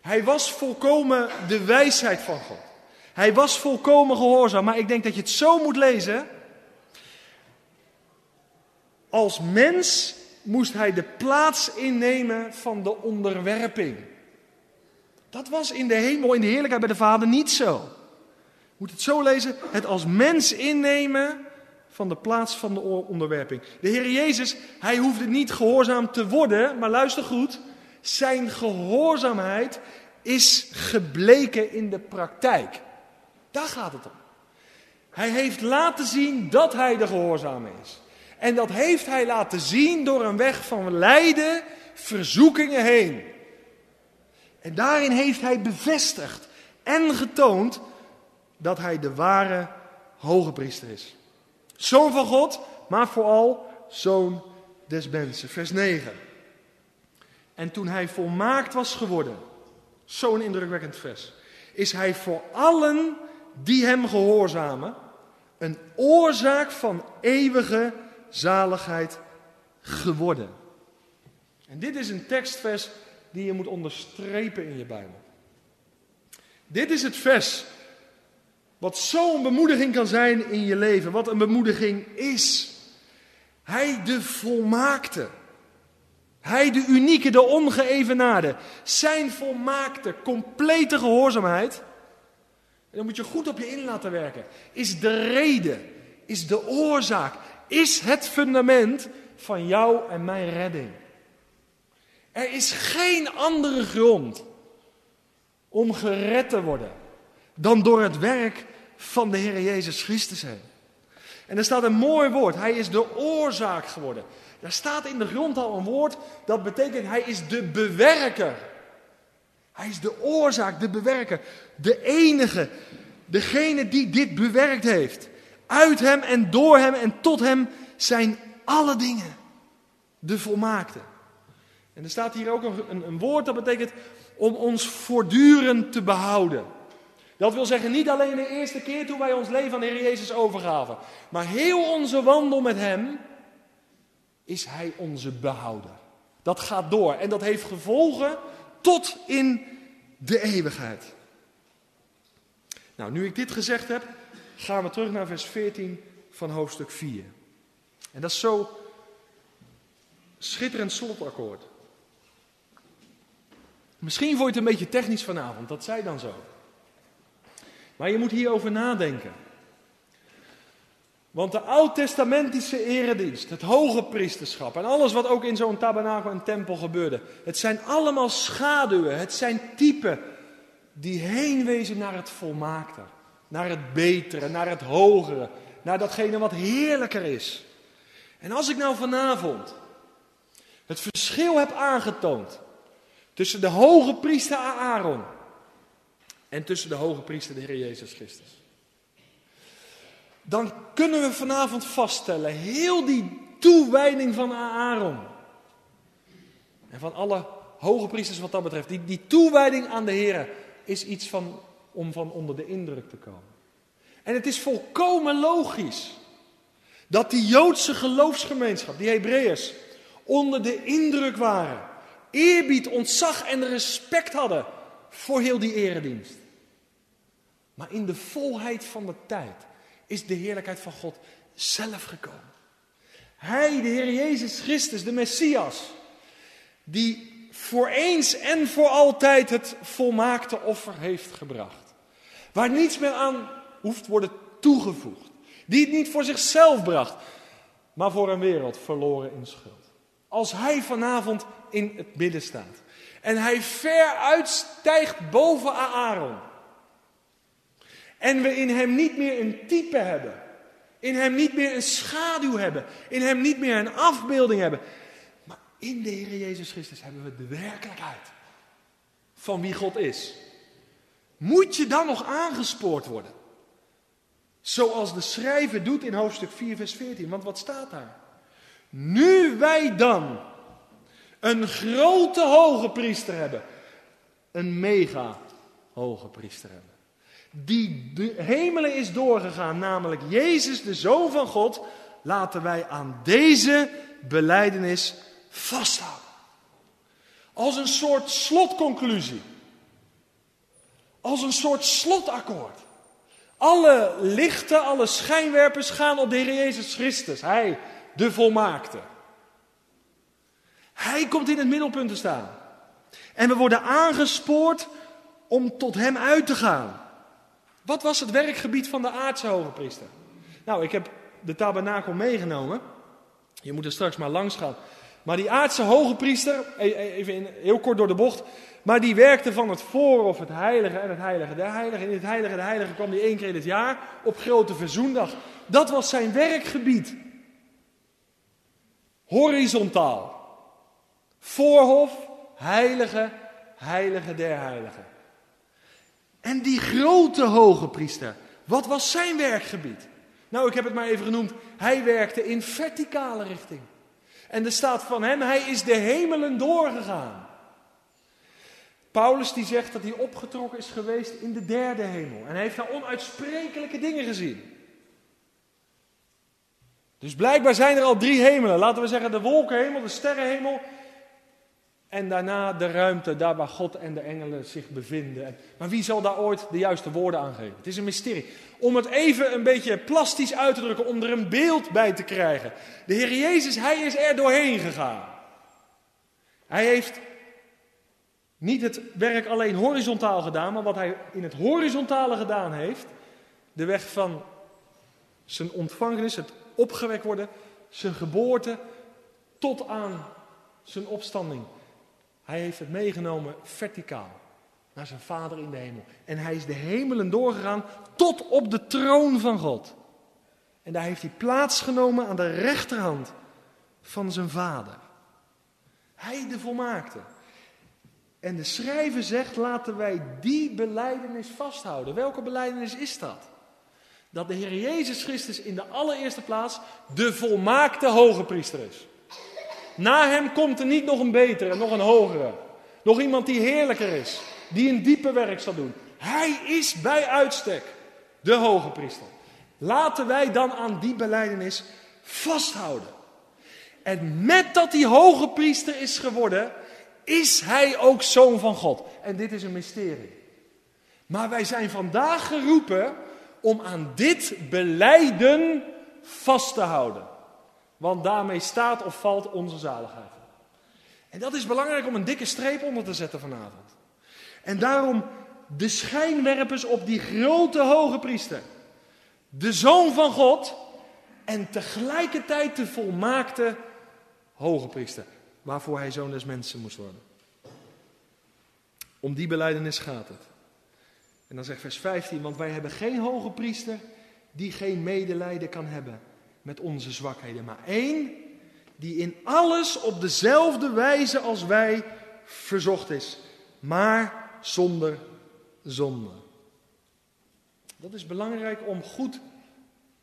Hij was volkomen de wijsheid van God. Hij was volkomen gehoorzaam. Maar ik denk dat je het zo moet lezen. Als mens moest hij de plaats innemen van de onderwerping. Dat was in de hemel, in de heerlijkheid bij de Vader niet zo. Je moet het zo lezen, het als mens innemen van de plaats van de onderwerping. De Heer Jezus, hij hoefde niet gehoorzaam te worden, maar luister goed, zijn gehoorzaamheid is gebleken in de praktijk. Daar gaat het om. Hij heeft laten zien dat hij de gehoorzame is. En dat heeft hij laten zien door een weg van lijden, verzoekingen heen. En daarin heeft hij bevestigd en getoond dat hij de ware hoge priester is. Zoon van God, maar vooral zoon des mensen. Vers 9. En toen hij volmaakt was geworden, zo'n indrukwekkend vers, is hij voor allen die hem gehoorzamen een oorzaak van eeuwige zaligheid geworden. En dit is een tekstvers die je moet onderstrepen in je Bijbel. Dit is het vers wat zo'n bemoediging kan zijn in je leven, wat een bemoediging is. Hij de volmaakte. Hij de unieke, de ongeëvenaarde. Zijn volmaakte, complete gehoorzaamheid. En dan moet je goed op je in laten werken. Is de reden, is de oorzaak, is het fundament van jou en mijn redding. Er is geen andere grond om gered te worden dan door het werk van de Heer Jezus Christus heen. En er staat een mooi woord. Hij is de oorzaak geworden. Daar staat in de grond al een woord dat betekent hij is de bewerker. Hij is de oorzaak, de bewerker. De enige, degene die dit bewerkt heeft. Uit hem en door hem en tot hem zijn alle dingen. De volmaakte. En er staat hier ook een, een woord dat betekent om ons voortdurend te behouden. Dat wil zeggen, niet alleen de eerste keer toen wij ons leven aan de Heer Jezus overgaven, maar heel onze wandel met Hem is Hij onze behouder. Dat gaat door en dat heeft gevolgen tot in de eeuwigheid. Nou, nu ik dit gezegd heb, gaan we terug naar vers 14 van hoofdstuk 4. En dat is zo schitterend slotakkoord. Misschien vond je het een beetje technisch vanavond, dat zei dan zo. Maar je moet hierover nadenken. Want de oud-testamentische eredienst, het hoge priesterschap en alles wat ook in zo'n tabernakel en tempel gebeurde, het zijn allemaal schaduwen, het zijn typen die heen wezen naar het volmaakte, naar het betere, naar het hogere, naar datgene wat heerlijker is. En als ik nou vanavond het verschil heb aangetoond tussen de hoge priester Aaron en tussen de hoge priester de Heer Jezus Christus. Dan kunnen we vanavond vaststellen, heel die toewijding van Aaron en van alle hoge priesters wat dat betreft, die, die toewijding aan de Heer is iets van, om van onder de indruk te komen. En het is volkomen logisch dat die Joodse geloofsgemeenschap, die Hebreeërs, onder de indruk waren, eerbied, ontzag en respect hadden voor heel die eredienst. Maar in de volheid van de tijd is de heerlijkheid van God zelf gekomen. Hij, de Heer Jezus Christus, de Messias, die voor eens en voor altijd het volmaakte offer heeft gebracht. Waar niets meer aan hoeft worden toegevoegd. Die het niet voor zichzelf bracht, maar voor een wereld verloren in schuld. Als hij vanavond in het midden staat en hij ver uitstijgt boven Aaron en we in hem niet meer een type hebben. In hem niet meer een schaduw hebben. In hem niet meer een afbeelding hebben. Maar in de Heer Jezus Christus hebben we de werkelijkheid van wie God is. Moet je dan nog aangespoord worden? Zoals de schrijver doet in hoofdstuk 4, vers 14. Want wat staat daar? Nu wij dan een grote hoge priester hebben. Een mega hoge priester hebben die de hemelen is doorgegaan, namelijk Jezus, de Zoon van God, laten wij aan deze beleidenis vasthouden. Als een soort slotconclusie. Als een soort slotakkoord. Alle lichten, alle schijnwerpers gaan op de Heer Jezus Christus. Hij, de volmaakte. Hij komt in het middelpunt te staan. En we worden aangespoord om tot Hem uit te gaan. Wat was het werkgebied van de aardse hoge priester? Nou, ik heb de tabernakel meegenomen. Je moet er straks maar langs gaan. Maar die aardse hoge priester, e- e- even heel kort door de bocht, maar die werkte van het voor of het heilige en het heilige der heilige. In het heilige der heilige kwam hij één keer in het jaar op grote verzoendag. Dat was zijn werkgebied. Horizontaal. Voorhof, heilige, heilige der heiligen. En die grote hoge priester, wat was zijn werkgebied? Nou, ik heb het maar even genoemd. Hij werkte in verticale richting. En er staat van hem, hij is de hemelen doorgegaan. Paulus die zegt dat hij opgetrokken is geweest in de derde hemel. En hij heeft daar onuitsprekelijke dingen gezien. Dus blijkbaar zijn er al drie hemelen. Laten we zeggen de wolkenhemel, de sterrenhemel en daarna de ruimte, daar waar God en de engelen zich bevinden. Maar wie zal daar ooit de juiste woorden aan geven? Het is een mysterie. Om het even een beetje plastisch uit te drukken, om er een beeld bij te krijgen. De Heer Jezus, Hij is er doorheen gegaan. Hij heeft niet het werk alleen horizontaal gedaan, maar wat Hij in het horizontale gedaan heeft. De weg van zijn ontvangenis, het opgewekt worden, zijn geboorte, tot aan zijn opstanding. Hij heeft het meegenomen verticaal. naar zijn Vader in de hemel. En hij is de hemelen doorgegaan tot op de troon van God. En daar heeft hij plaatsgenomen aan de rechterhand van zijn Vader. Hij de volmaakte. En de schrijver zegt, laten wij die beleidenis vasthouden. Welke beleidenis is dat? Dat de Heer Jezus Christus in de allereerste plaats de volmaakte hoge priester is. Na hem komt er niet nog een betere, nog een hogere. Nog iemand die heerlijker is, die een diepe werk zal doen. Hij is bij uitstek de hoge priester. Laten wij dan aan die beleidenis vasthouden. En met dat hij hoge priester is geworden, is hij ook zoon van God. En dit is een mysterie. Maar wij zijn vandaag geroepen om aan dit beleiden vast te houden. Want daarmee staat of valt onze zaligheid. En dat is belangrijk om een dikke streep onder te zetten vanavond. En daarom de schijnwerpers op die grote hoge priester. De zoon van God en tegelijkertijd de volmaakte hoge priester. Waarvoor hij zoon des mensen moest worden. Om die beleidenis gaat het. En dan zegt vers 15, want wij hebben geen hoge priester die geen medelijden kan hebben met onze zwakheden, maar één die in alles op dezelfde wijze als wij verzocht is, maar zonder zonde. Dat is belangrijk om goed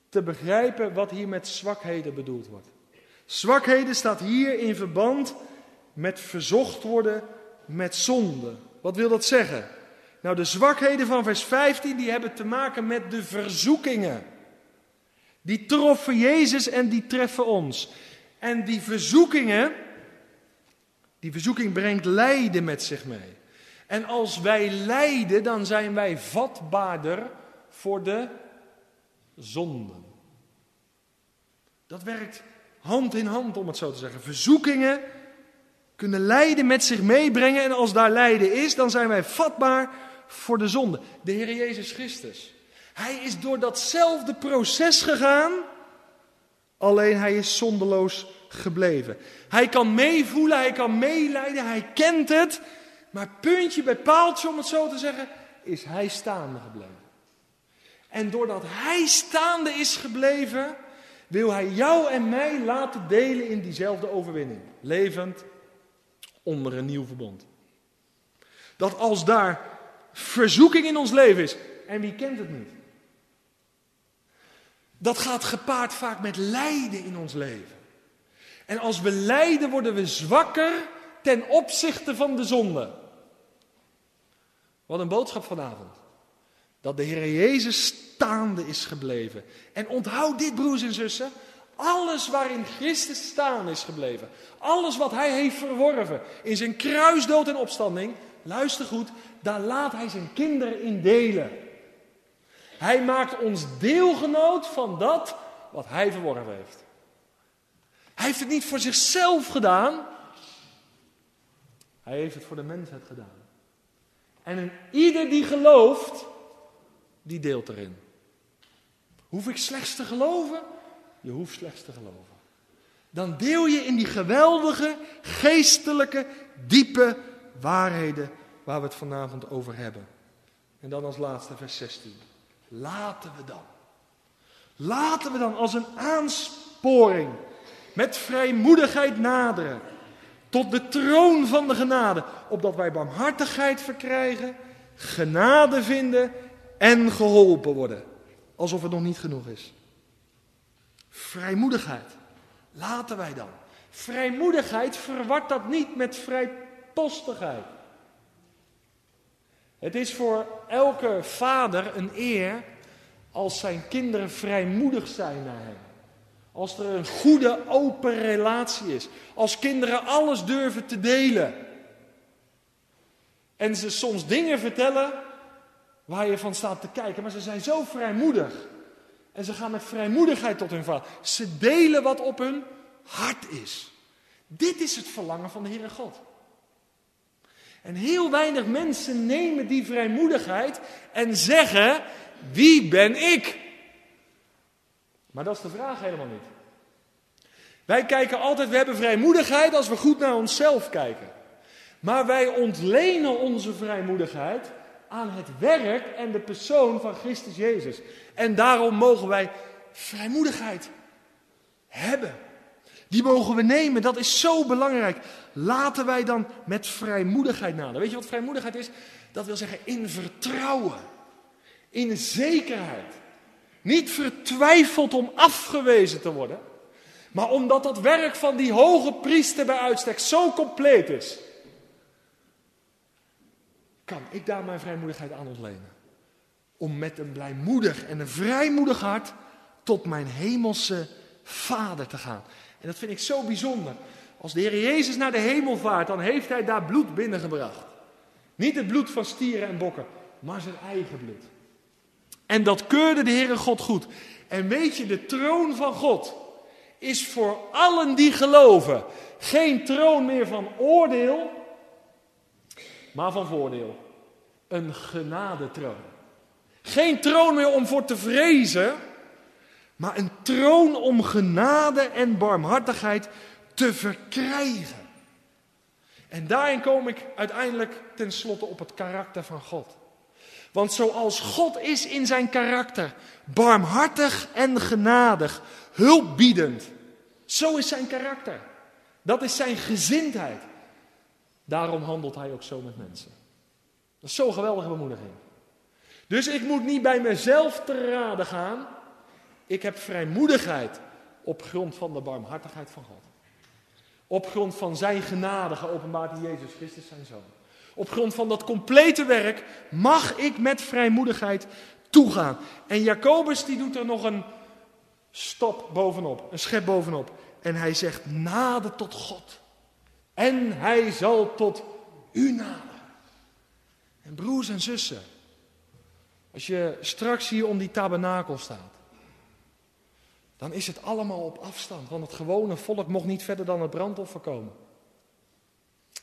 te begrijpen wat hier met zwakheden bedoeld wordt. Zwakheden staat hier in verband met verzocht worden met zonde. Wat wil dat zeggen? Nou, de zwakheden van vers 15 die hebben te maken met de verzoekingen. Die troffen Jezus en die treffen ons. En die verzoekingen, die verzoeking brengt lijden met zich mee. En als wij lijden, dan zijn wij vatbaarder voor de zonden. Dat werkt hand in hand, om het zo te zeggen. Verzoekingen kunnen lijden met zich meebrengen. En als daar lijden is, dan zijn wij vatbaar voor de zonde. De Heer Jezus Christus. Hij is door datzelfde proces gegaan, alleen hij is zondeloos gebleven. Hij kan meevoelen, hij kan meelijden, hij kent het. Maar puntje bij paaltje, om het zo te zeggen, is hij staande gebleven. En doordat hij staande is gebleven, wil hij jou en mij laten delen in diezelfde overwinning. Levend onder een nieuw verbond. Dat als daar verzoeking in ons leven is, en wie kent het niet? Dat gaat gepaard vaak met lijden in ons leven. En als we lijden, worden we zwakker ten opzichte van de zonde. Wat een boodschap vanavond. Dat de Heer Jezus staande is gebleven. En onthoud dit, broers en zussen. Alles waarin Christus staan is gebleven. Alles wat hij heeft verworven in zijn kruisdood en opstanding. Luister goed, daar laat hij zijn kinderen in delen. Hij maakt ons deelgenoot van dat wat hij verworven heeft. Hij heeft het niet voor zichzelf gedaan. Hij heeft het voor de mensheid gedaan. En een ieder die gelooft, die deelt erin. Hoef ik slechts te geloven? Je hoeft slechts te geloven. Dan deel je in die geweldige, geestelijke, diepe waarheden waar we het vanavond over hebben. En dan als laatste vers 16. Laten we dan. Laten we dan als een aansporing met vrijmoedigheid naderen tot de troon van de genade, opdat wij barmhartigheid verkrijgen, genade vinden en geholpen worden. Alsof het nog niet genoeg is. Vrijmoedigheid. Laten wij dan. Vrijmoedigheid verwart dat niet met vrijpostigheid. Het is voor elke vader een eer als zijn kinderen vrijmoedig zijn naar hem. Als er een goede, open relatie is. Als kinderen alles durven te delen. En ze soms dingen vertellen waar je van staat te kijken, maar ze zijn zo vrijmoedig. En ze gaan met vrijmoedigheid tot hun vader. Ze delen wat op hun hart is. Dit is het verlangen van de Heere God. En heel weinig mensen nemen die vrijmoedigheid en zeggen: Wie ben ik? Maar dat is de vraag helemaal niet. Wij kijken altijd, we hebben vrijmoedigheid als we goed naar onszelf kijken. Maar wij ontlenen onze vrijmoedigheid aan het werk en de persoon van Christus Jezus. En daarom mogen wij vrijmoedigheid hebben. Die mogen we nemen, dat is zo belangrijk. Laten wij dan met vrijmoedigheid naderen. Weet je wat vrijmoedigheid is? Dat wil zeggen in vertrouwen, in zekerheid. Niet vertwijfeld om afgewezen te worden, maar omdat dat werk van die hoge priester bij uitstek zo compleet is, kan ik daar mijn vrijmoedigheid aan ontlenen. Om met een blijmoedig en een vrijmoedig hart tot mijn hemelse Vader te gaan. En dat vind ik zo bijzonder. Als de Heer Jezus naar de hemel vaart, dan heeft hij daar bloed binnengebracht. Niet het bloed van stieren en bokken, maar zijn eigen bloed. En dat keurde de Heere God goed. En weet je, de troon van God is voor allen die geloven geen troon meer van oordeel, maar van voordeel. Een genadetroon. Geen troon meer om voor te vrezen, maar een troon om genade en barmhartigheid te verkrijgen. En daarin kom ik uiteindelijk tenslotte op het karakter van God. Want zoals God is in zijn karakter, barmhartig en genadig, hulpbiedend, zo is zijn karakter. Dat is zijn gezindheid. Daarom handelt hij ook zo met mensen. Dat is zo'n geweldige bemoediging. Dus ik moet niet bij mezelf te raden gaan. Ik heb vrijmoedigheid op grond van de barmhartigheid van God. Op grond van zijn genade geopenbaard in Jezus Christus, zijn zoon. Op grond van dat complete werk mag ik met vrijmoedigheid toegaan. En Jacobus die doet er nog een stop bovenop, een schep bovenop. En hij zegt, nader tot God. En hij zal tot u naderen. En broers en zussen, als je straks hier om die tabernakel staat, dan is het allemaal op afstand. Want het gewone volk mocht niet verder dan het brandoffer komen.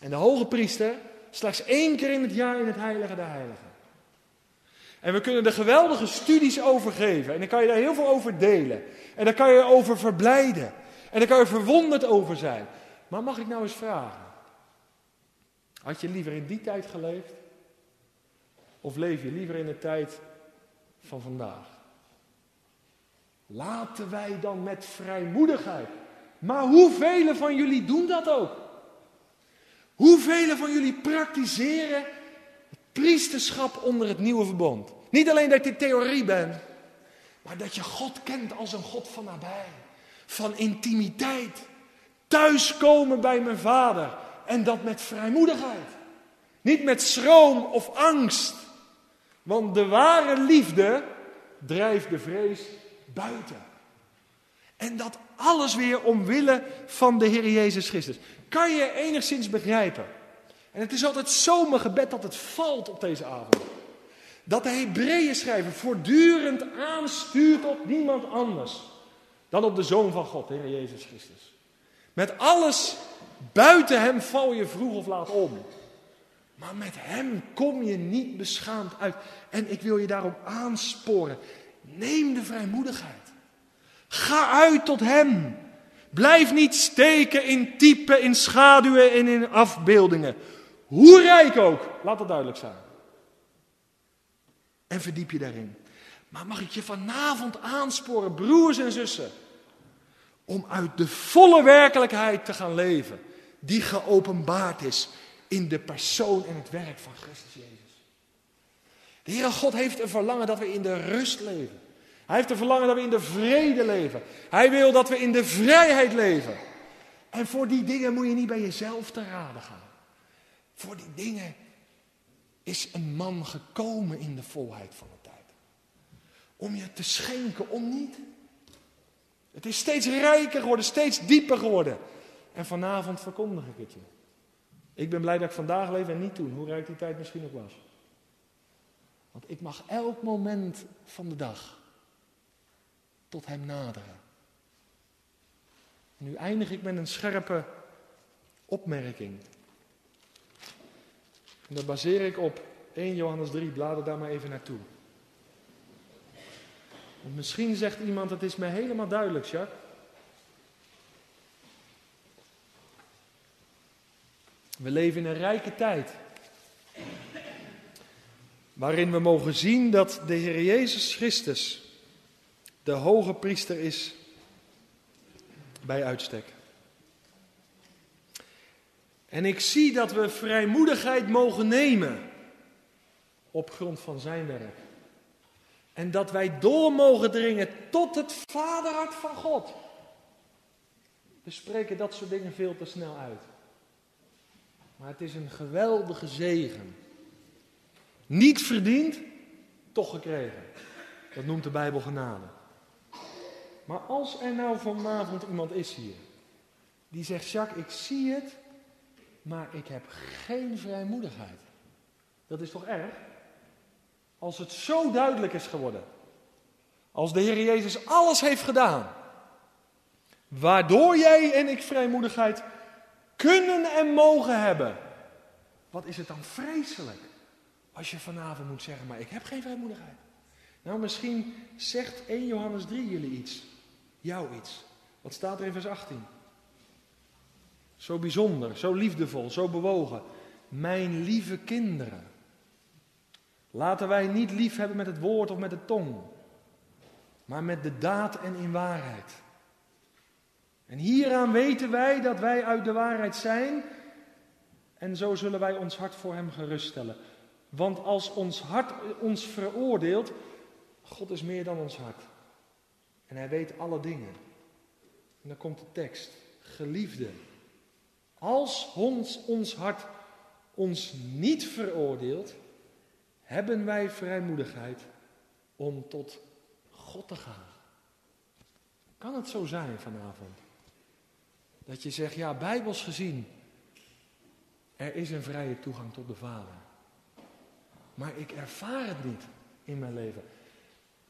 En de hoge priester slechts één keer in het jaar in het heilige der heiligen. En we kunnen er geweldige studies over geven. En dan kan je daar heel veel over delen. En daar kan je over verblijden. En daar kan je verwonderd over zijn. Maar mag ik nou eens vragen? Had je liever in die tijd geleefd? Of leef je liever in de tijd van vandaag? Laten wij dan met vrijmoedigheid. Maar hoeveel van jullie doen dat ook? Hoeveel van jullie praktiseren het priesterschap onder het nieuwe verbond? Niet alleen dat je theorie bent, maar dat je God kent als een God van nabij, van intimiteit. Thuiskomen bij mijn vader en dat met vrijmoedigheid. Niet met schroom of angst. Want de ware liefde drijft de vrees buiten. En dat alles weer omwille van de Heer Jezus Christus. Kan je enigszins begrijpen? En het is altijd zo mijn gebed dat het valt op deze avond. Dat de Hebreeën schrijver voortdurend aanstuurt op niemand anders dan op de Zoon van God, de Heer Jezus Christus. Met alles buiten Hem val je vroeg of laat om. Maar met Hem kom je niet beschaamd uit. En ik wil je daarom aansporen. Neem de vrijmoedigheid. Ga uit tot Hem. Blijf niet steken in typen, in schaduwen en in afbeeldingen. Hoe rijk ook, laat dat duidelijk zijn. En verdiep je daarin. Maar mag ik je vanavond aansporen, broers en zussen, om uit de volle werkelijkheid te gaan leven, die geopenbaard is in de persoon en het werk van Christus Jezus. De Heere God heeft een verlangen dat we in de rust leven. Hij heeft een verlangen dat we in de vrede leven. Hij wil dat we in de vrijheid leven. En voor die dingen moet je niet bij jezelf te raden gaan. Voor die dingen is een man gekomen in de volheid van de tijd. Om je te schenken, om niet. Het is steeds rijker geworden, steeds dieper geworden. En vanavond verkondig ik het je. Ik ben blij dat ik vandaag leef en niet toen, hoe rijk die tijd misschien ook was. Want ik mag elk moment van de dag tot Hem naderen. Nu eindig ik met een scherpe opmerking. En dat baseer ik op 1 Johannes 3, blader daar maar even naartoe. Want misschien zegt iemand, het is mij helemaal duidelijk, Jacques. We leven in een rijke tijd. Waarin we mogen zien dat de Heer Jezus Christus de hoge priester is bij uitstek. En ik zie dat we vrijmoedigheid mogen nemen op grond van zijn werk. En dat wij door mogen dringen tot het vaderhart van God. We spreken dat soort dingen veel te snel uit. Maar het is een geweldige zegen. Niet verdiend, toch gekregen. Dat noemt de Bijbel genade. Maar als er nou vanavond iemand is hier, die zegt, Jacques, ik zie het, maar ik heb geen vrijmoedigheid. Dat is toch erg? Als het zo duidelijk is geworden. Als de Heer Jezus alles heeft gedaan. Waardoor jij en ik vrijmoedigheid kunnen en mogen hebben. Wat is het dan vreselijk als je vanavond moet zeggen, maar ik heb geen vrijmoedigheid. Nou, misschien zegt 1 Johannes 3 jullie iets. Jou iets. Wat staat er in vers 18? Zo bijzonder, zo liefdevol, zo bewogen. Mijn lieve kinderen. Laten wij niet lief hebben met het woord of met de tong, maar met de daad en in waarheid. En hieraan weten wij dat wij uit de waarheid zijn en zo zullen wij ons hart voor Hem geruststellen. Want als ons hart ons veroordeelt, God is meer dan ons hart. En Hij weet alle dingen. En dan komt de tekst, geliefde. Als ons, ons hart ons niet veroordeelt, hebben wij vrijmoedigheid om tot God te gaan. Kan het zo zijn vanavond? Dat je zegt, ja, bijbels gezien, er is een vrije toegang tot de Vader. Maar ik ervaar het niet in mijn leven.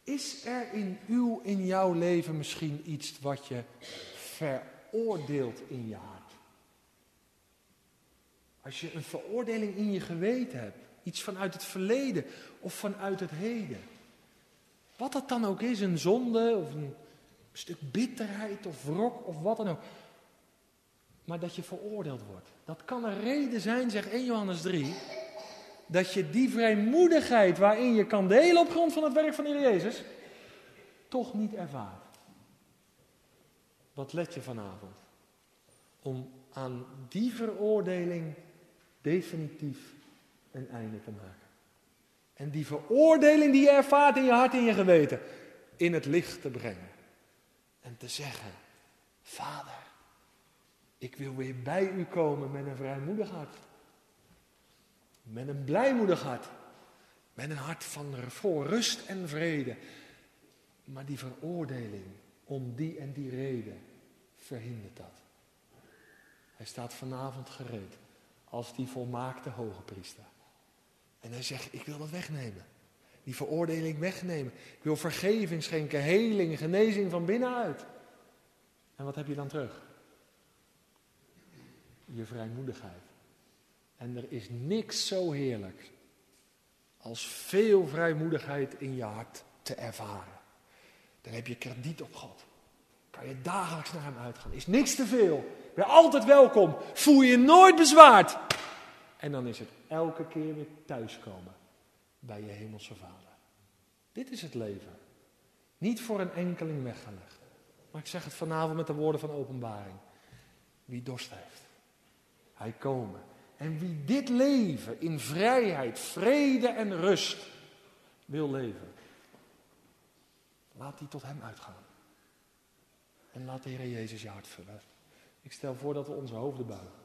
Is er in uw, in jouw leven misschien iets wat je veroordeelt in je hart? Als je een veroordeling in je geweten hebt, iets vanuit het verleden of vanuit het heden. Wat dat dan ook is, een zonde of een stuk bitterheid of wrok of wat dan ook. Maar dat je veroordeeld wordt. Dat kan een reden zijn, zegt 1 Johannes 3, dat je die vrijmoedigheid waarin je kan delen op grond van het werk van de Heer Jezus, toch niet ervaart. Wat let je vanavond? Om aan die veroordeling definitief een einde te maken. En die veroordeling die je ervaart in je hart en je geweten, in het licht te brengen. En te zeggen, Vader, ik wil weer bij u komen met een vrijmoedig hart. Met een blijmoedig hart. Met een hart van voor rust en vrede. Maar die veroordeling om die en die reden verhindert dat. Hij staat vanavond gereed als die volmaakte hoge priester. En hij zegt, ik wil dat wegnemen. Die veroordeling wegnemen. Ik wil vergeving schenken, heling, genezing van binnenuit. En wat heb je dan terug? Je vrijmoedigheid. En er is niks zo heerlijk als veel vrijmoedigheid in je hart te ervaren. Dan heb je krediet op God. Kan je dagelijks naar hem uitgaan. Is niks te veel. Ben altijd welkom. Voel je je nooit bezwaard. En dan is het elke keer weer thuiskomen bij je hemelse vader. Dit is het leven. Niet voor een enkeling weggelegd. Maar ik zeg het vanavond met de woorden van openbaring. Wie dorst heeft, hij komen. En wie dit leven in vrijheid, vrede en rust wil leven, laat die tot hem uitgaan. En laat de Heer Jezus je hart vullen. Ik stel voor dat we onze hoofden buigen.